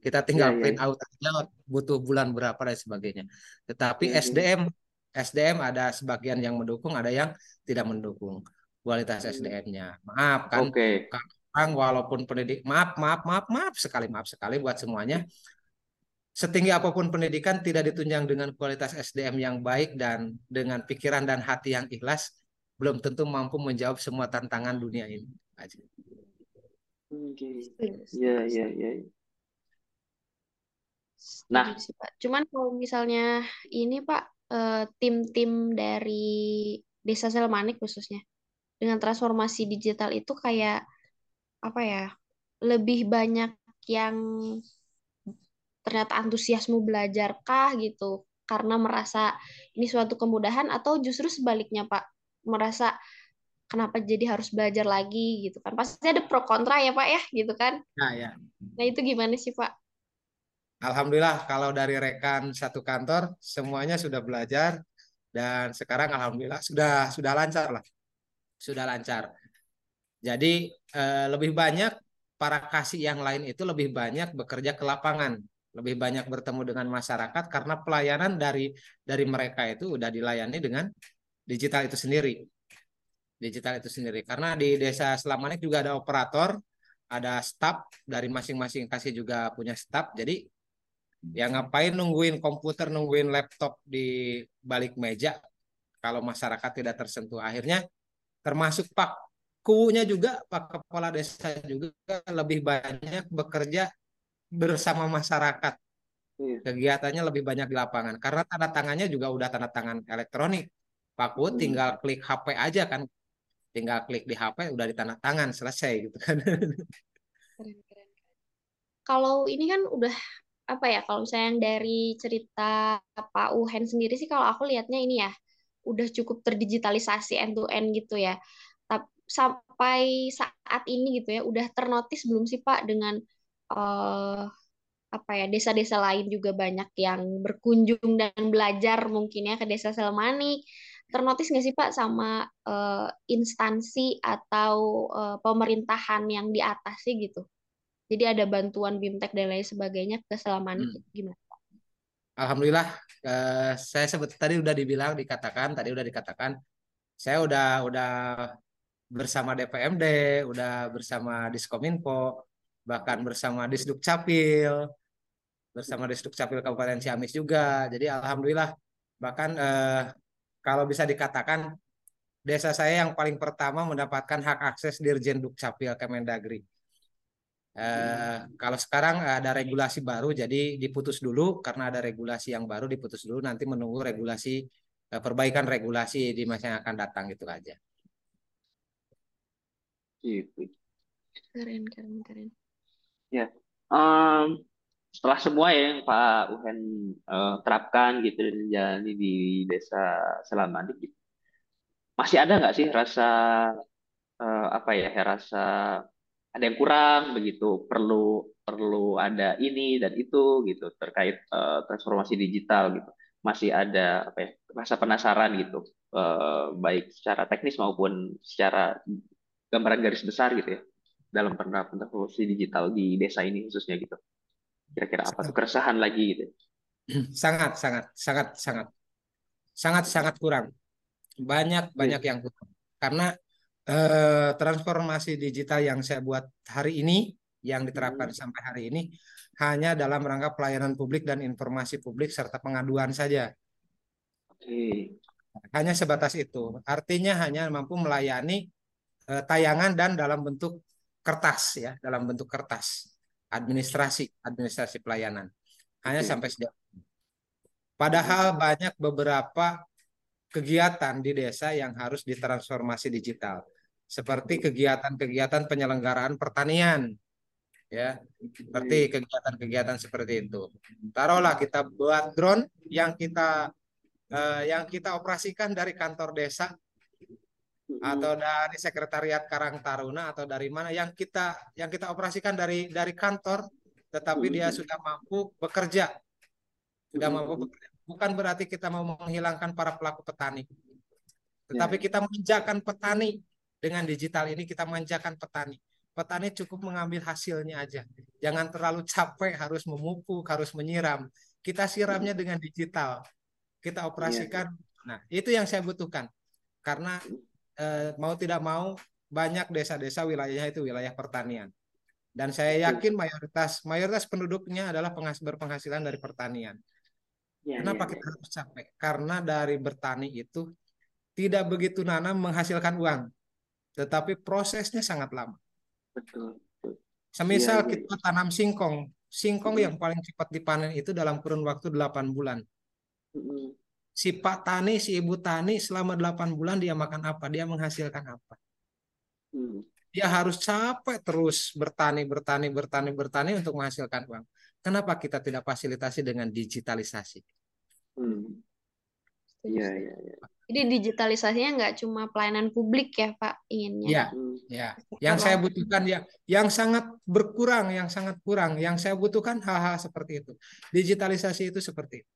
Kita tinggal ya, print ya. out aja butuh bulan berapa dan sebagainya. Tetapi ya, SDM SDM ada sebagian yang mendukung, ada yang tidak mendukung kualitas SDM-nya. Maaf kan, okay. Kang, walaupun pendidik, maaf, maaf, maaf, maaf sekali, maaf sekali buat semuanya. Setinggi apa pun pendidikan tidak ditunjang dengan kualitas SDM yang baik dan dengan pikiran dan hati yang ikhlas, belum tentu mampu menjawab semua tantangan dunia ini. Oke. Ya, ya, ya. Nah, cuman kalau misalnya ini Pak eh, tim-tim dari Desa Selmanik khususnya. Dengan transformasi digital itu kayak apa ya? Lebih banyak yang ternyata antusiasme belajar kah gitu karena merasa ini suatu kemudahan atau justru sebaliknya Pak? Merasa kenapa jadi harus belajar lagi gitu kan? Pasti ada pro kontra ya pak ya gitu kan? Nah ya. Nah itu gimana sih pak Alhamdulillah kalau dari rekan satu kantor semuanya sudah belajar dan sekarang alhamdulillah sudah sudah lancar lah sudah lancar jadi eh, lebih banyak para kasih yang lain itu lebih banyak bekerja ke lapangan lebih banyak bertemu dengan masyarakat karena pelayanan dari dari mereka itu udah dilayani dengan digital itu sendiri. Digital itu sendiri. Karena di Desa Selamanik juga ada operator, ada staff dari masing-masing kasih juga punya staff. Jadi yang ngapain nungguin komputer, nungguin laptop di balik meja kalau masyarakat tidak tersentuh. Akhirnya termasuk Pak Kunya juga, Pak Kepala Desa juga lebih banyak bekerja bersama masyarakat. Iya. Kegiatannya lebih banyak di lapangan karena tanda tangannya juga udah tanda tangan elektronik. Pak Kuat hmm. tinggal klik HP aja kan. Tinggal klik di HP udah di tanda tangan selesai gitu kan. Keren, keren. Kalau ini kan udah apa ya kalau misalnya yang dari cerita Pak Uhen sendiri sih kalau aku lihatnya ini ya udah cukup terdigitalisasi end to end gitu ya. Sampai saat ini gitu ya udah ternotis belum sih Pak dengan uh, apa ya desa-desa lain juga banyak yang berkunjung dan belajar mungkin ya ke desa Selmani. Ternotis nggak sih Pak sama uh, instansi atau uh, pemerintahan yang di atas sih gitu? Jadi ada bantuan BIMTEK dan lain sebagainya ke Selmani hmm. gimana? Alhamdulillah uh, saya sebut tadi udah dibilang dikatakan tadi udah dikatakan saya udah udah bersama DPMD, udah bersama Diskominfo, bahkan bersama Disduk Capil, bersama Disduk Capil Kabupaten Ciamis juga. Jadi alhamdulillah bahkan eh, kalau bisa dikatakan desa saya yang paling pertama mendapatkan hak akses Dirjen Dukcapil Kemendagri. Eh, kalau sekarang ada regulasi baru, jadi diputus dulu karena ada regulasi yang baru diputus dulu. Nanti menunggu regulasi eh, perbaikan regulasi di masa yang akan datang itu aja. Gitu. Keren, keren, keren. Ya, um, setelah semua ya yang Pak Uhen uh, terapkan gitu dan jalani di desa Selamanik gitu. Masih ada nggak sih rasa uh, apa ya, ya rasa ada yang kurang begitu perlu perlu ada ini dan itu gitu terkait uh, transformasi digital gitu masih ada apa ya rasa penasaran gitu uh, baik secara teknis maupun secara gambaran garis besar gitu ya dalam penerapan transformasi digital di desa ini khususnya gitu Kira-kira apa tuh keresahan lagi gitu? [CLEARS THROAT] Sangat, sangat, sangat, sangat, sangat, sangat kurang. Banyak, iya. banyak yang kurang. Karena eh, transformasi digital yang saya buat hari ini, yang diterapkan hmm. sampai hari ini, hanya dalam rangka pelayanan publik dan informasi publik serta pengaduan saja. Oke. Hanya sebatas itu. Artinya hanya mampu melayani eh, tayangan dan dalam bentuk kertas ya, dalam bentuk kertas administrasi administrasi pelayanan hanya sampai sejauh. Padahal banyak beberapa kegiatan di desa yang harus ditransformasi digital seperti kegiatan-kegiatan penyelenggaraan pertanian ya. Seperti kegiatan-kegiatan seperti itu. Taruhlah kita buat drone yang kita uh, yang kita operasikan dari kantor desa atau dari sekretariat Karang Taruna atau dari mana yang kita yang kita operasikan dari dari kantor tetapi dia sudah mampu bekerja. Sudah mampu bekerja. Bukan berarti kita mau menghilangkan para pelaku petani. Tetapi ya. kita menjakan petani dengan digital ini kita manjakan petani petani cukup mengambil hasilnya aja jangan terlalu capek harus memupuk harus menyiram kita siramnya dengan digital kita operasikan ya. nah itu yang saya butuhkan karena eh, mau tidak mau banyak desa-desa wilayahnya itu wilayah pertanian. Dan saya yakin mayoritas mayoritas penduduknya adalah penghas berpenghasilan dari pertanian. Ya, Kenapa ya, kita ya. harus capek? Karena dari bertani itu tidak begitu nanam menghasilkan uang, tetapi prosesnya sangat lama. Betul. Semisal ya, ya. kita tanam singkong, singkong hmm. yang paling cepat dipanen itu dalam kurun waktu 8 bulan. Si Pak Tani, si Ibu Tani selama 8 bulan dia makan apa? Dia menghasilkan apa? Hmm. Dia harus capek terus bertani, bertani, bertani, bertani untuk menghasilkan uang. Kenapa kita tidak fasilitasi dengan digitalisasi? Hmm. Iya, iya, iya. Jadi digitalisasinya nggak cuma pelayanan publik ya Pak inginnya. Iya, hmm. ya. Yang saya butuhkan ya, yang sangat berkurang, yang sangat kurang. Yang saya butuhkan hal-hal seperti itu. Digitalisasi itu seperti itu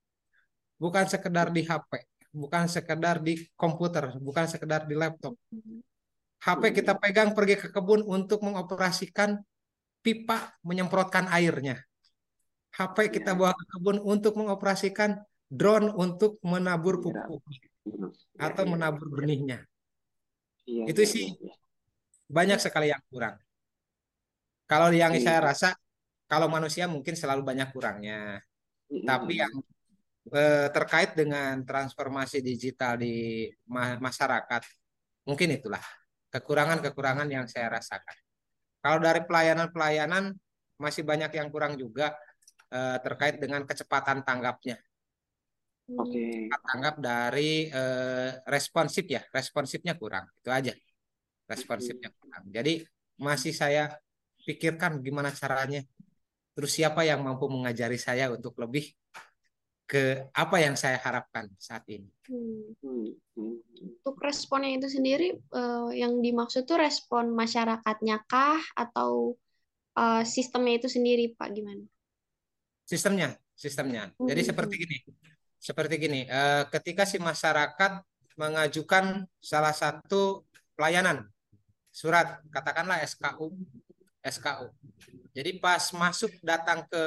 bukan sekedar di HP, bukan sekedar di komputer, bukan sekedar di laptop. HP kita pegang pergi ke kebun untuk mengoperasikan pipa menyemprotkan airnya. HP kita bawa ke kebun untuk mengoperasikan drone untuk menabur iya. pupuk atau iya. menabur benihnya. Iya, Itu sih banyak sekali yang kurang. Kalau yang saya rasa, kalau manusia mungkin selalu banyak kurangnya. Tapi yang Eh, terkait dengan transformasi digital di masyarakat. Mungkin itulah kekurangan-kekurangan yang saya rasakan. Kalau dari pelayanan-pelayanan masih banyak yang kurang juga eh, terkait dengan kecepatan tanggapnya. Oke. Okay. Tanggap dari eh, responsif ya, responsifnya kurang. Itu aja. Responsifnya kurang. Jadi masih saya pikirkan gimana caranya. Terus siapa yang mampu mengajari saya untuk lebih ke apa yang saya harapkan saat ini. Hmm. Untuk responnya itu sendiri, uh, yang dimaksud tuh respon masyarakatnya kah atau uh, sistemnya itu sendiri, Pak? Gimana? Sistemnya, sistemnya. Hmm. Jadi seperti gini, seperti gini. Uh, ketika si masyarakat mengajukan salah satu pelayanan surat, katakanlah SKU, SKU. Jadi pas masuk datang ke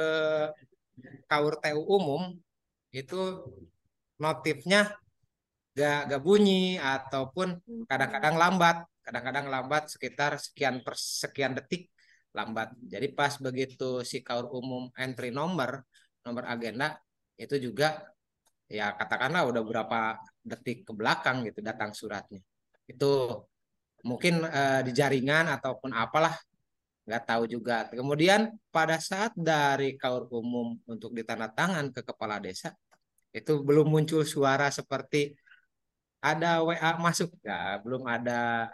KURTU umum itu notifnya gak, gak bunyi ataupun kadang-kadang lambat kadang-kadang lambat sekitar sekian per sekian detik lambat jadi pas begitu si kaur umum entry nomor nomor agenda itu juga ya katakanlah udah berapa detik ke belakang gitu datang suratnya itu mungkin eh, di jaringan ataupun apalah nggak tahu juga kemudian pada saat dari kaur umum untuk ditandatangan ke kepala desa itu belum muncul suara seperti ada WA masuk ya belum ada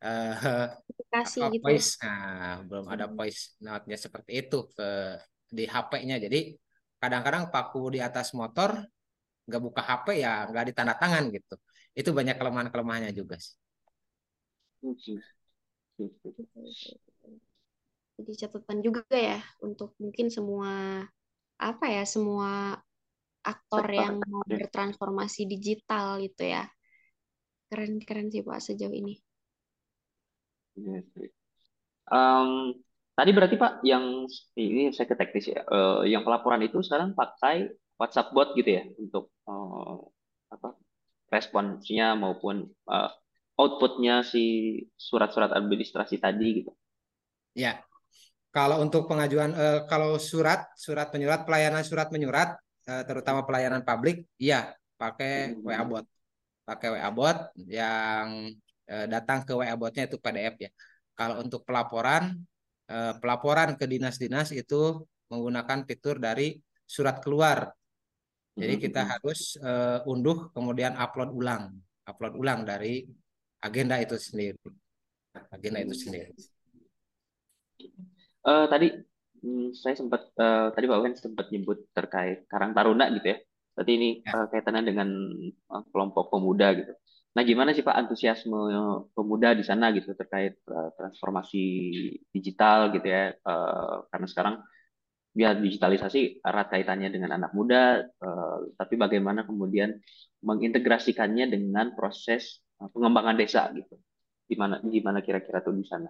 uh, apa, gitu. Ya? voice nah belum ada hmm. voice note-nya seperti itu ke di HP-nya jadi kadang-kadang paku di atas motor nggak buka HP ya nggak ditanda tangan gitu. Itu banyak kelemahan kelemahannya juga sih. Jadi catatan juga ya untuk mungkin semua apa ya semua aktor yang mau bertransformasi digital gitu ya. Keren-keren sih Pak sejauh ini. Um, tadi berarti Pak yang ini saya ke teknis ya, uh, yang pelaporan itu sekarang pakai WhatsApp bot gitu ya untuk uh, apa responsnya maupun uh, outputnya si surat-surat administrasi tadi gitu. Ya, kalau untuk pengajuan uh, kalau surat surat penyurat pelayanan surat menyurat Eh, terutama pelayanan publik, iya pakai WA bot, pakai WA bot yang eh, datang ke WA botnya itu PDF ya. Kalau untuk pelaporan, eh, pelaporan ke dinas-dinas itu menggunakan fitur dari surat keluar. Jadi hmm, kita hmm. harus unduh kemudian upload ulang, upload ulang dari agenda itu sendiri, agenda itu sendiri. Uh, tadi hmm, saya sempat uh, tadi Pak Wen sempat nyebut terkait Karang Taruna gitu ya. Berarti ini Ya. uh, kaitannya dengan uh, kelompok pemuda gitu. Nah, gimana sih Pak antusiasme pemuda di sana gitu terkait uh, transformasi digital gitu ya? Uh, karena sekarang ya digitalisasi erat kaitannya dengan anak muda, uh, tapi bagaimana kemudian mengintegrasikannya dengan proses uh, pengembangan desa gitu? Gimana gimana kira-kira tuh di sana?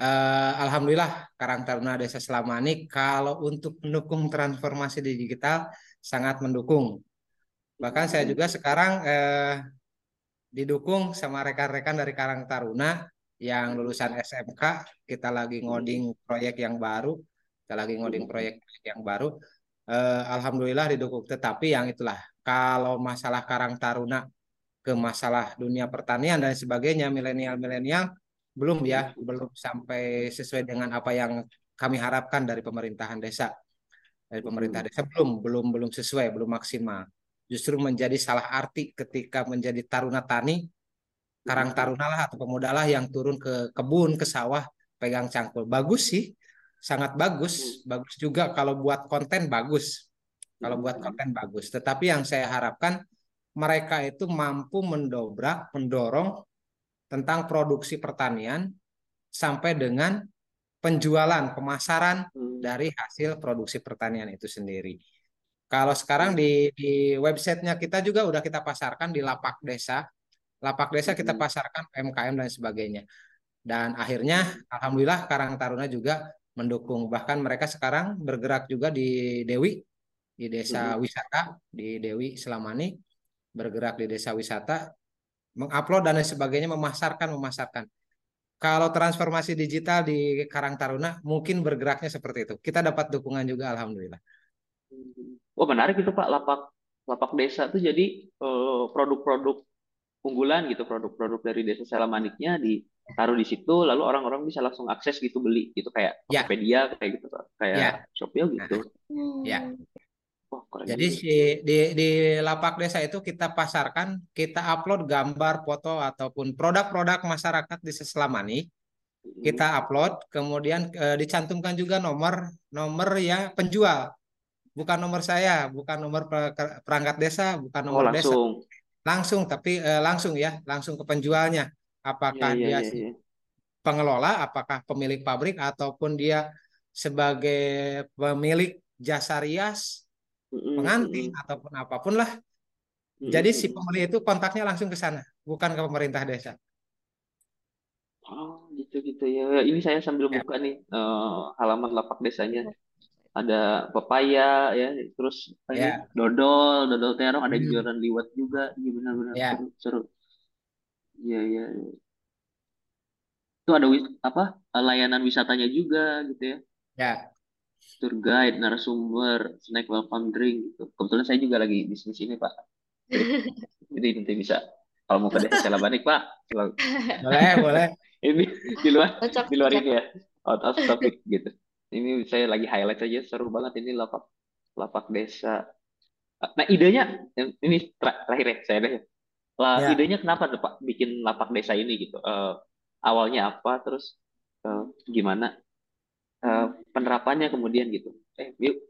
Uh, Alhamdulillah Karang Taruna Desa Selamanik kalau untuk mendukung transformasi digital sangat mendukung. Bahkan saya juga sekarang eh, didukung sama rekan-rekan dari Karang Taruna yang lulusan SMK. Kita lagi ngoding proyek yang baru, kita lagi ngoding proyek yang baru. Eh, Alhamdulillah didukung. Tetapi yang itulah kalau masalah Karang Taruna ke masalah dunia pertanian dan sebagainya milenial-milenial belum ya, belum sampai sesuai dengan apa yang kami harapkan dari pemerintahan desa. Dari pemerintah desa belum, belum, belum sesuai, belum maksimal. Justru menjadi salah arti ketika menjadi taruna tani, karang taruna lah atau pemuda lah yang turun ke kebun, ke sawah, pegang cangkul. Bagus sih, sangat bagus. Bagus juga kalau buat konten bagus. Kalau buat konten bagus. Tetapi yang saya harapkan mereka itu mampu mendobrak, mendorong tentang produksi pertanian sampai dengan penjualan, pemasaran hmm. dari hasil produksi pertanian itu sendiri. Kalau sekarang di, di websitenya kita juga udah kita pasarkan di lapak desa, lapak desa kita hmm. pasarkan MKM dan sebagainya. Dan akhirnya, alhamdulillah Karang Taruna juga mendukung. Bahkan mereka sekarang bergerak juga di Dewi, di desa wisata di Dewi Selamani, bergerak di desa wisata mengupload dan sebagainya, memasarkan, memasarkan. Kalau transformasi digital di Karang Taruna mungkin bergeraknya seperti itu. Kita dapat dukungan juga, alhamdulillah. Oh menarik itu Pak, lapak lapak desa tuh jadi eh, produk-produk unggulan gitu, produk-produk dari desa Selamaniknya ditaruh di situ, lalu orang-orang bisa langsung akses gitu beli gitu kayak ya. Tokopedia kayak gitu, kayak ya. Shopee gitu. Ya. Oh, Jadi si di di lapak desa itu kita pasarkan, kita upload gambar, foto ataupun produk-produk masyarakat di Seselamani. Kita upload, kemudian e, dicantumkan juga nomor nomor ya penjual. Bukan nomor saya, bukan nomor perangkat desa, bukan nomor oh, langsung. desa. Langsung, tapi e, langsung ya, langsung ke penjualnya. Apakah ya, ya, dia ya, ya. pengelola, apakah pemilik pabrik ataupun dia sebagai pemilik jasa rias pengantin ataupun apa pun lah. Jadi si pembeli itu kontaknya langsung ke sana, bukan ke pemerintah desa. Oh, gitu-gitu ya. Ini saya sambil ya. buka nih uh, halaman lapak desanya. Ada pepaya ya, terus ya. dodol, dodol terong, ada hmm. jualan liwat juga. Iya benar-benar ya. seru, seru. Iya, iya. Itu ada wis apa? layanan wisatanya juga gitu ya. Ya tour guide, narasumber, snack welcome drink gitu. Kebetulan saya juga lagi bisnis ini Pak. [LAUGHS] Jadi, nanti bisa kalau mau ke desa Banik Pak. Boleh, boleh. [LAUGHS] ini di luar di luar ini ya. Out of topic gitu. Ini saya lagi highlight aja seru banget ini lapak lapak desa. Nah idenya ini terakhir ya saya deh. Lah, ya. idenya kenapa tuh Pak bikin lapak desa ini gitu? Uh, awalnya apa terus uh, gimana? uh, penerapannya kemudian gitu eh yuk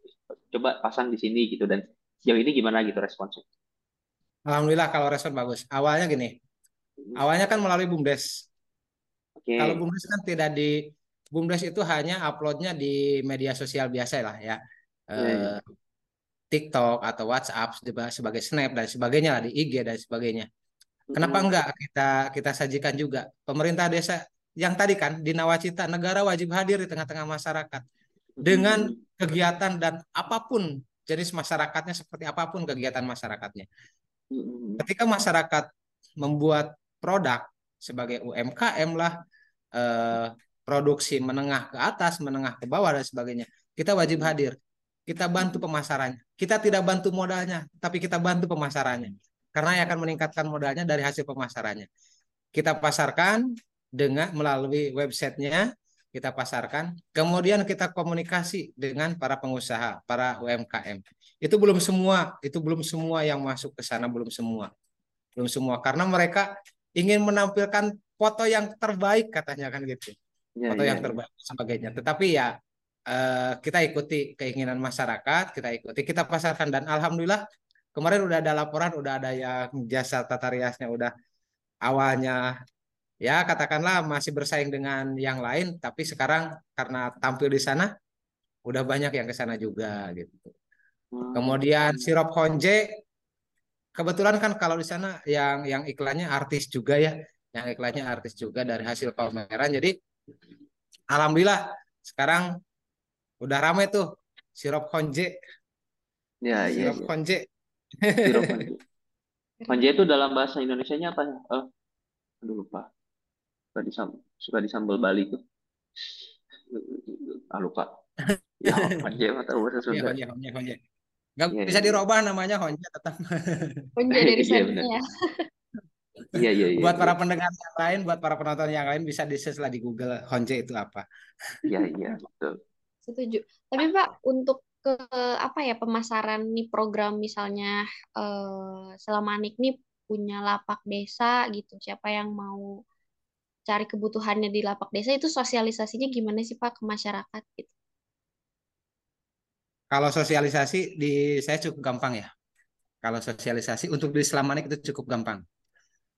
coba pasang di sini gitu dan sejauh ini gimana gitu responsnya Alhamdulillah kalau respon bagus awalnya gini hmm. awalnya kan melalui bumdes okay. kalau bumdes kan tidak di bumdes itu hanya uploadnya di media sosial biasa lah ya yeah. uh, TikTok atau WhatsApp sebagai Snap dan sebagainya lah di IG dan sebagainya. Kenapa hmm. enggak kita kita sajikan juga pemerintah desa yang tadi kan di Nawacita negara wajib hadir di tengah-tengah masyarakat dengan kegiatan dan apa pun jenis masyarakatnya seperti apa pun kegiatan masyarakatnya. Ketika masyarakat membuat produk sebagai UMKM lah eh, produksi menengah ke atas, menengah ke bawah dan sebagainya, kita wajib hadir. Kita bantu pemasarannya. Kita tidak bantu modalnya, tapi kita bantu pemasarannya. Karena yang akan meningkatkan modalnya dari hasil pemasarannya. Kita pasarkan, dengan melalui websitenya kita pasarkan, kemudian kita komunikasi dengan para pengusaha, para UMKM. Itu belum semua, itu belum semua yang masuk ke sana, belum semua. Belum semua karena mereka ingin menampilkan foto yang terbaik katanya kan gitu. Ya, foto ya, yang ya. terbaik sebagainya. Tetapi ya eh, kita ikuti keinginan masyarakat, kita ikuti, kita pasarkan dan alhamdulillah kemarin udah ada laporan, udah ada yang jasa tata riasnya udah awalnya ya katakanlah masih bersaing dengan yang lain, tapi sekarang karena tampil di sana udah banyak yang ke sana juga gitu. Hmm. Kemudian sirup honje kebetulan kan kalau di sana yang yang iklannya artis juga ya, yang iklannya artis juga dari hasil pameran. Jadi alhamdulillah sekarang udah rame tuh sirup honje. Ya, iya, Sirup iya. honje. Sirup honje. Honje itu dalam bahasa Indonesianya apa ya? Oh, aduh lupa. Suka disam suka disambal Bali tuh. Ah lupa. [LAUGHS] Ya, honje mah tahu bahasa Ya, Sunda. honje, honje, honje. Nggak Iya, bisa iya. dirubah namanya honje tetap. [LAUGHS] Punja [LAUGHS] dari Iya, sana benar. ya. Iya, iya, iya. buat iya. para pendengar yang lain, buat para penonton yang lain bisa di search lah di Google honje itu apa. Iya, iya, betul. Setuju. Tapi Pak, untuk ke apa ya pemasaran nih program misalnya eh, Selamanik nih punya lapak desa gitu. Siapa yang mau cari kebutuhannya di lapak desa itu sosialisasinya gimana sih Pak ke masyarakat gitu? Kalau sosialisasi di saya cukup gampang ya. Kalau sosialisasi untuk di Selamanik itu cukup gampang.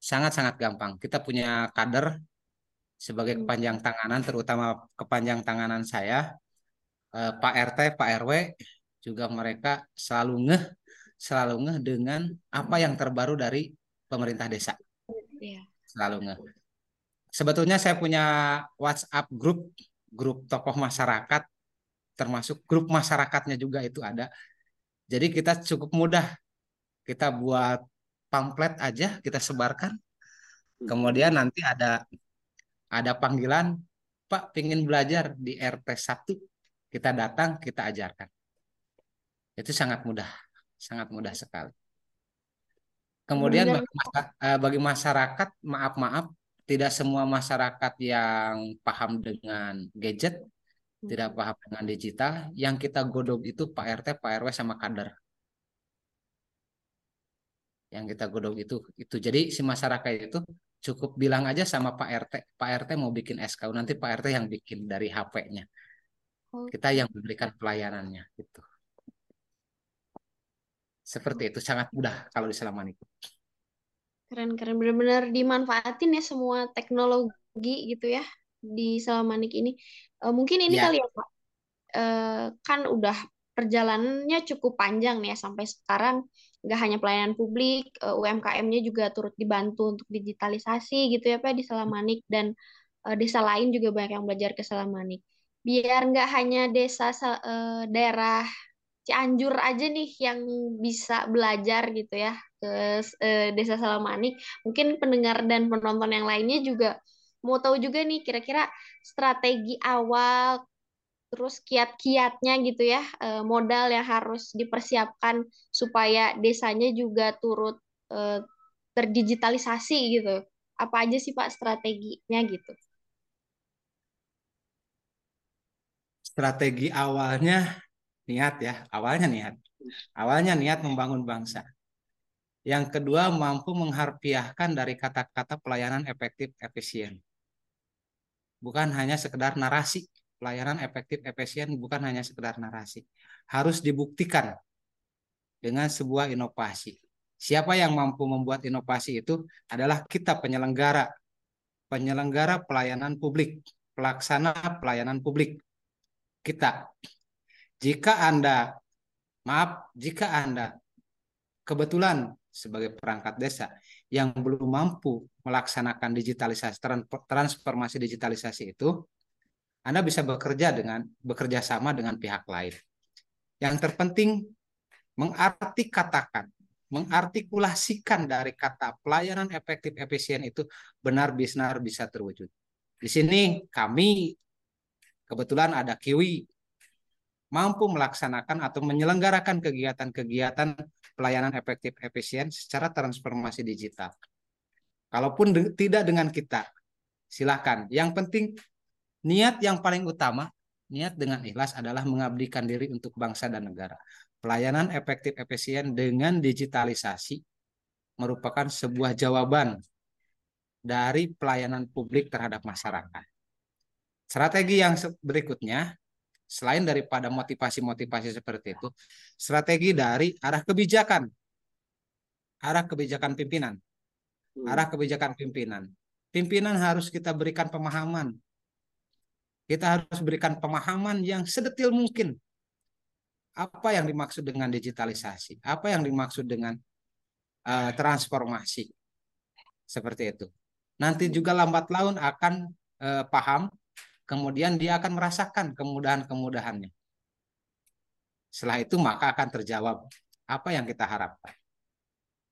Sangat-sangat gampang. Kita punya kader sebagai Hmm. kepanjang tanganan, terutama kepanjang tanganan saya, eh, Pak RT, Pak RW, juga mereka selalu ngeh, selalu ngeh dengan apa yang terbaru dari pemerintah desa. Iya. Selalu ngeh. Sebetulnya saya punya WhatsApp grup, grup tokoh masyarakat, termasuk grup masyarakatnya juga itu ada. Jadi kita cukup mudah. Kita buat pamflet aja, kita sebarkan. Kemudian nanti ada ada panggilan, Pak pingin belajar di RT 1, kita datang, kita ajarkan. Itu sangat mudah, sangat mudah sekali. Kemudian bagi, eh, bagi masyarakat, maaf-maaf, tidak semua masyarakat yang paham dengan gadget, tidak paham dengan digital. Yang kita godok itu Pak RT, Pak RW, sama kader. Yang kita godok itu itu. Jadi si masyarakat itu cukup bilang aja sama Pak RT, Pak RT mau bikin SKU, nanti Pak RT yang bikin dari HP-nya. Kita yang memberikan pelayanannya gitu. Seperti itu sangat mudah kalau di Selamanik. Keren-keren benar-benar dimanfaatin ya semua teknologi gitu ya di Selamanik ini. Eh, mungkin ini Ya. kali ya Pak. Eh, kan udah perjalanannya cukup panjang nih ya sampai sekarang nggak hanya pelayanan publik, eh, UMKM-nya juga turut dibantu untuk digitalisasi gitu ya Pak di Selamanik dan eh, desa lain juga banyak yang belajar ke Selamanik. Biar nggak hanya desa eh, daerah Cianjur aja nih yang bisa belajar gitu ya ke eh, Desa Salamanik. Mungkin pendengar dan penonton yang lainnya juga mau tahu juga nih kira-kira strategi awal terus kiat-kiatnya gitu ya, eh, modal yang harus dipersiapkan supaya desanya juga turut terdigitalisasi gitu. Apa aja sih Pak strateginya gitu? Strategi awalnya niat ya, awalnya niat. Awalnya niat membangun bangsa. Yang kedua mampu mengharfiahkan dari kata-kata pelayanan efektif efisien. Bukan hanya sekedar narasi. Pelayanan efektif efisien bukan hanya sekedar narasi. Harus dibuktikan dengan sebuah inovasi. Siapa yang mampu membuat inovasi itu adalah kita penyelenggara. Penyelenggara pelayanan publik, pelaksana pelayanan publik. Kita. Jika Anda maaf, jika Anda kebetulan sebagai perangkat desa yang belum mampu melaksanakan digitalisasi transformasi digitalisasi itu, Anda bisa bekerja dengan bekerja sama dengan pihak lain. Yang terpenting mengarti katakan, mengartikulasikan dari kata pelayanan efektif efisien itu benar-benar bisa terwujud. Di sini kami kebetulan ada Kiwi mampu melaksanakan atau menyelenggarakan kegiatan-kegiatan pelayanan efektif efisien secara transformasi digital. Kalaupun de tidak dengan kita, silakan. Yang penting niat yang paling utama, niat dengan ikhlas adalah mengabdikan diri untuk bangsa dan negara. Pelayanan efektif efisien dengan digitalisasi merupakan sebuah jawaban dari pelayanan publik terhadap masyarakat. Strategi yang berikutnya selain daripada motivasi-motivasi seperti itu, strategi dari arah kebijakan, arah kebijakan pimpinan, Hmm. arah kebijakan pimpinan. Pimpinan harus kita berikan pemahaman. Kita harus berikan pemahaman yang sedetil mungkin. Apa yang dimaksud dengan digitalisasi? Apa yang dimaksud dengan uh, transformasi? Seperti itu. Nanti juga lambat laun akan uh, paham, kemudian dia akan merasakan kemudahan-kemudahannya. Setelah itu maka akan terjawab apa yang kita harapkan.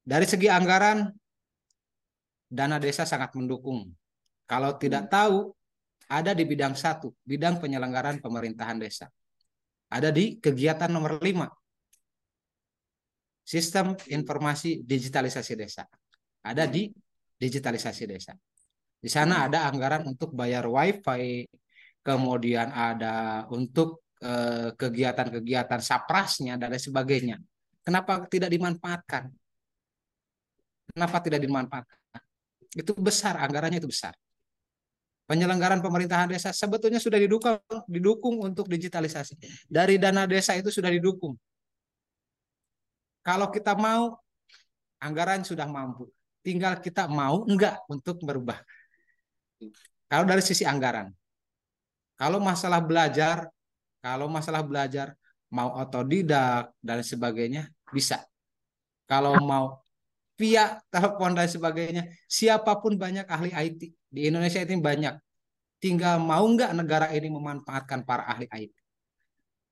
Dari segi anggaran, dana desa sangat mendukung. Kalau tidak tahu, ada di bidang satu, bidang penyelenggaraan pemerintahan desa. Ada di kegiatan nomor lima, sistem informasi digitalisasi desa. Ada di digitalisasi desa. Di sana ada anggaran untuk bayar wifi, kemudian ada untuk eh, kegiatan-kegiatan saprasnya dan lain sebagainya. Kenapa tidak dimanfaatkan? Kenapa tidak dimanfaatkan? Itu besar, anggarannya itu besar. Penyelenggaraan pemerintahan desa sebetulnya sudah didukung, didukung untuk digitalisasi. Dari dana desa itu sudah didukung. Kalau kita mau, anggaran sudah mampu. Tinggal kita mau enggak untuk merubah. Kalau dari sisi anggaran. Kalau masalah belajar, kalau masalah belajar mau otodidak dan sebagainya bisa. Kalau mau via telepon dan sebagainya, siapa pun banyak ahli IT di Indonesia ini banyak. Tinggal mau nggak negara ini memanfaatkan para ahli IT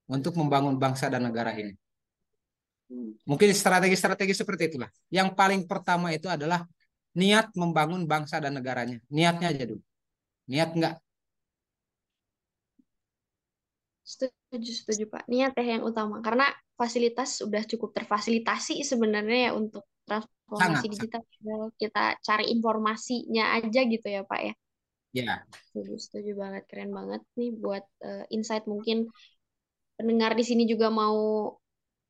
untuk membangun bangsa dan negara ini. Mungkin strategi-strategi seperti itulah. Yang paling pertama itu adalah niat membangun bangsa dan negaranya. Niatnya aja dulu. Niat nggak? Setuju, setuju Pak. Niat ya yang utama. Karena fasilitas sudah cukup terfasilitasi sebenarnya ya untuk transformasi sangat, digital. Sangat. Kita cari informasinya aja gitu ya Pak ya. Ya. Setuju, setuju banget. Keren banget nih buat uh, insight mungkin pendengar di sini juga mau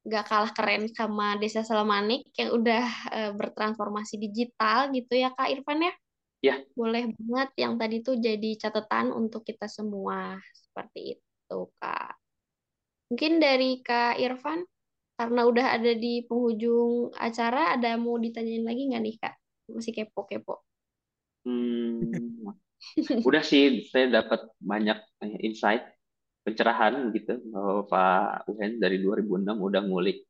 gak kalah keren sama Desa Selamanik yang udah uh, bertransformasi digital gitu ya Kak Irfan ya? Ya. Boleh banget yang tadi tuh jadi catatan untuk kita semua seperti itu Kak. Mungkin dari Kak Irfan karena udah ada di penghujung acara ada mau ditanyain lagi nggak nih Kak? Masih kepo-kepo. Hmm, udah sih saya dapat banyak insight pencerahan gitu bahwa Pak Uhen dari 2006 udah ngulik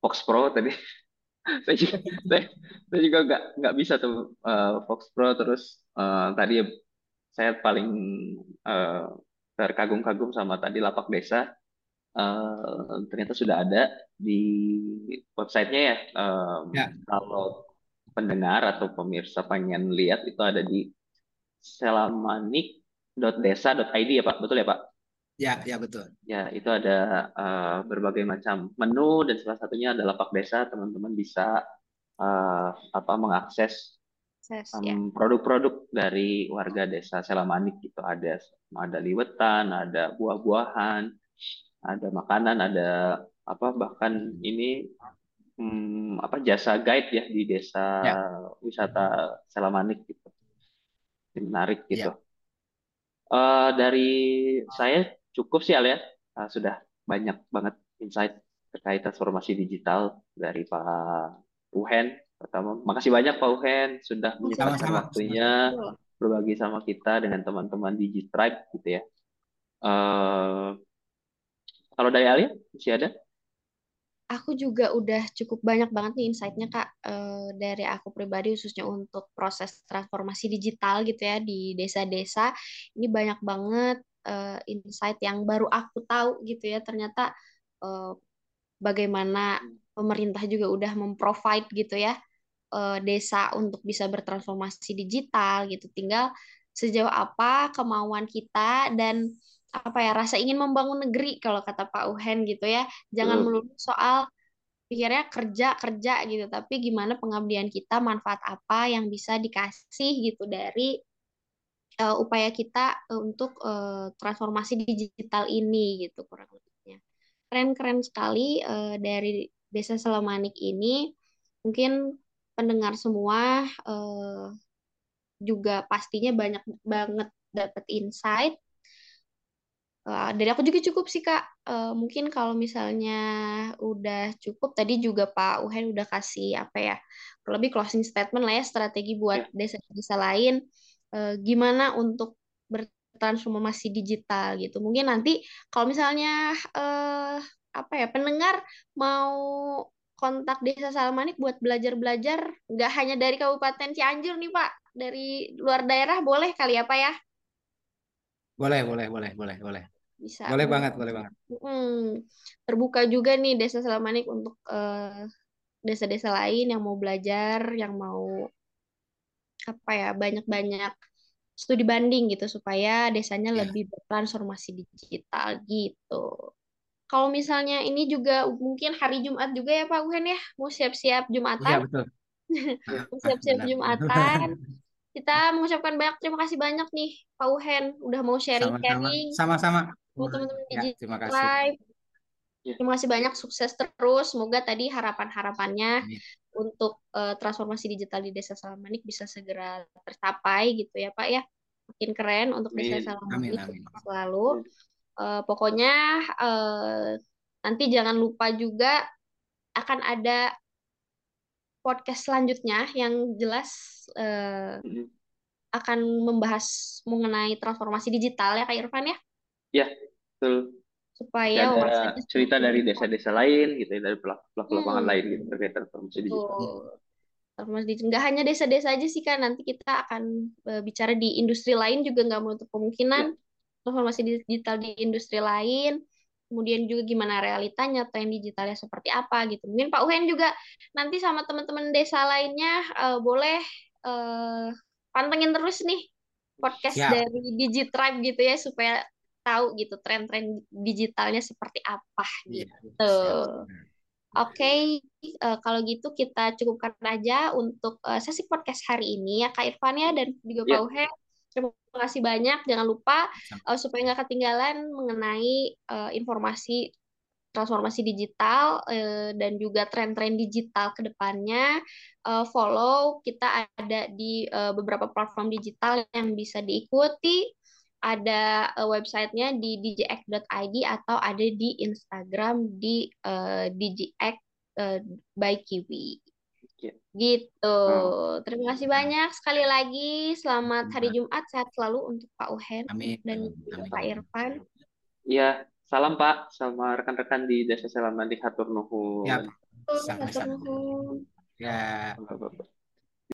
Fox Pro tadi [LAUGHS] saya juga saya, saya juga nggak nggak bisa tuh uh, Fox Pro terus uh, tadi saya paling uh, terkagum-kagum sama tadi lapak desa uh, ternyata sudah ada di websitenya ya, um, ya. kalau pendengar atau pemirsa pengen lihat itu ada di selamanik.desa.id ya Pak betul ya Pak Ya, ya betul. Ya, itu ada uh, berbagai macam menu dan salah satunya adalah Pak Desa. Teman-teman bisa uh, apa mengakses um, ya. produk-produk dari warga desa Selamanik gitu. Ada ada liwetan, ada buah-buahan, ada makanan, ada apa bahkan ini hmm, apa jasa guide ya di desa ya. wisata Selamanik gitu. Menarik gitu. Ya. Uh, dari saya cukup sih Al ya. Uh, sudah banyak banget insight terkait transformasi digital dari Pak Uhen. Pertama, makasih banyak Pak Uhen sudah menyempatkan waktunya berbagi sama kita dengan teman-teman Digitribe gitu ya. Uh, kalau dari Alia masih ada? Aku juga udah cukup banyak banget nih insight-nya Kak uh, dari aku pribadi khususnya untuk proses transformasi digital gitu ya di desa-desa. Ini banyak banget uh, insight yang baru aku tahu gitu ya ternyata uh, bagaimana pemerintah juga udah memprovide gitu ya uh, desa untuk bisa bertransformasi digital gitu tinggal sejauh apa kemauan kita dan apa ya rasa ingin membangun negeri kalau kata Pak Uhen gitu ya jangan melulu soal pikirnya kerja kerja gitu tapi gimana pengabdian kita manfaat apa yang bisa dikasih gitu dari uh, upaya kita uh, untuk uh, transformasi digital ini gitu kurang lebihnya. Keren-keren sekali uh, dari Desa Selamanik ini. Mungkin pendengar semua uh, juga pastinya banyak banget dapat insight. Uh, dari aku juga cukup sih Kak. Uh, mungkin kalau misalnya udah cukup, tadi juga Pak Uhen udah kasih apa ya, lebih closing statement lah ya, strategi buat Ya. desa-desa lain, uh, gimana untuk bertransformasi digital gitu. Mungkin nanti kalau misalnya uh, apa ya pendengar mau kontak Desa Salmanik buat belajar-belajar, nggak hanya dari Kabupaten Cianjur nih Pak, dari luar daerah boleh kali ya Pak ya? Boleh, boleh, boleh, boleh, boleh. Bisa. Boleh banget, boleh banget. Hmm, terbuka juga nih Desa Salmanik untuk uh, desa-desa lain yang mau belajar, yang mau apa ya banyak-banyak studi banding gitu supaya desanya Ya. lebih bertransformasi digital gitu. Kalau misalnya ini juga mungkin hari Jumat juga ya Pak Uhen ya, mau siap-siap Iya, Jumatan, betul. [LAUGHS] mau siap-siap. Jumatan. [LAUGHS] Kita mengucapkan banyak terima kasih banyak nih Pak Uhen udah mau sharing-sharing Sama-sama. teman-teman Ya, terima kasih. Live. Ya. Terima kasih banyak, sukses terus. Semoga tadi harapan-harapannya Amin. untuk eh, transformasi digital di Desa Salamanik bisa segera tercapai gitu ya Pak ya. Makin keren untuk Desa. Salamanik Amin, amin. selalu. Eh, pokoknya eh, nanti jangan lupa juga akan ada podcast selanjutnya yang jelas Mm-mm. akan membahas mengenai transformasi digital ya Kak Irfan ya Ya, betul. Supaya ada cerita dari desa-desa lain gitu ya, dari pelaku pelaku lapangan Hmm. lain gitu terkait transformasi digital. Betul. Transformasi digital. Nggak hanya desa-desa aja sih kan, nanti kita akan bicara di industri lain juga nggak menutup kemungkinan Ya. Transformasi digital di industri lain. Kemudian juga gimana realitanya, tren digitalnya seperti apa gitu. Mungkin Pak Uhen juga nanti sama teman-teman desa lainnya eh, boleh eh, pantengin terus nih podcast Siap. dari Digitribe gitu ya supaya tahu gitu tren-tren digitalnya seperti apa Iya, gitu. siap. Oke, eh, kalau gitu kita cukupkan aja untuk eh, sesi podcast hari ini ya Kak Irfan ya dan juga Pak Ya. Uhe. Terima kasih banyak. Jangan lupa eh, supaya nggak ketinggalan mengenai eh, informasi transformasi digital eh, dan juga tren-tren digital ke depannya. Eh, follow kita ada di eh, beberapa platform digital yang bisa diikuti. Ada eh, websitenya di djx.id atau ada di Instagram di eh, djx eh, by Kiwi. Ya. Gitu. Oh. Terima kasih banyak sekali lagi. Selamat hari Jumat. Sehat selalu untuk Pak Uhen Amin. dan Amin. Pak Irfan. Iya, salam Pak sama rekan-rekan di Desa Selama di Hatur. Nuhun. Hatur Sama-sama. nuhun. Ya. Bapak-bapak.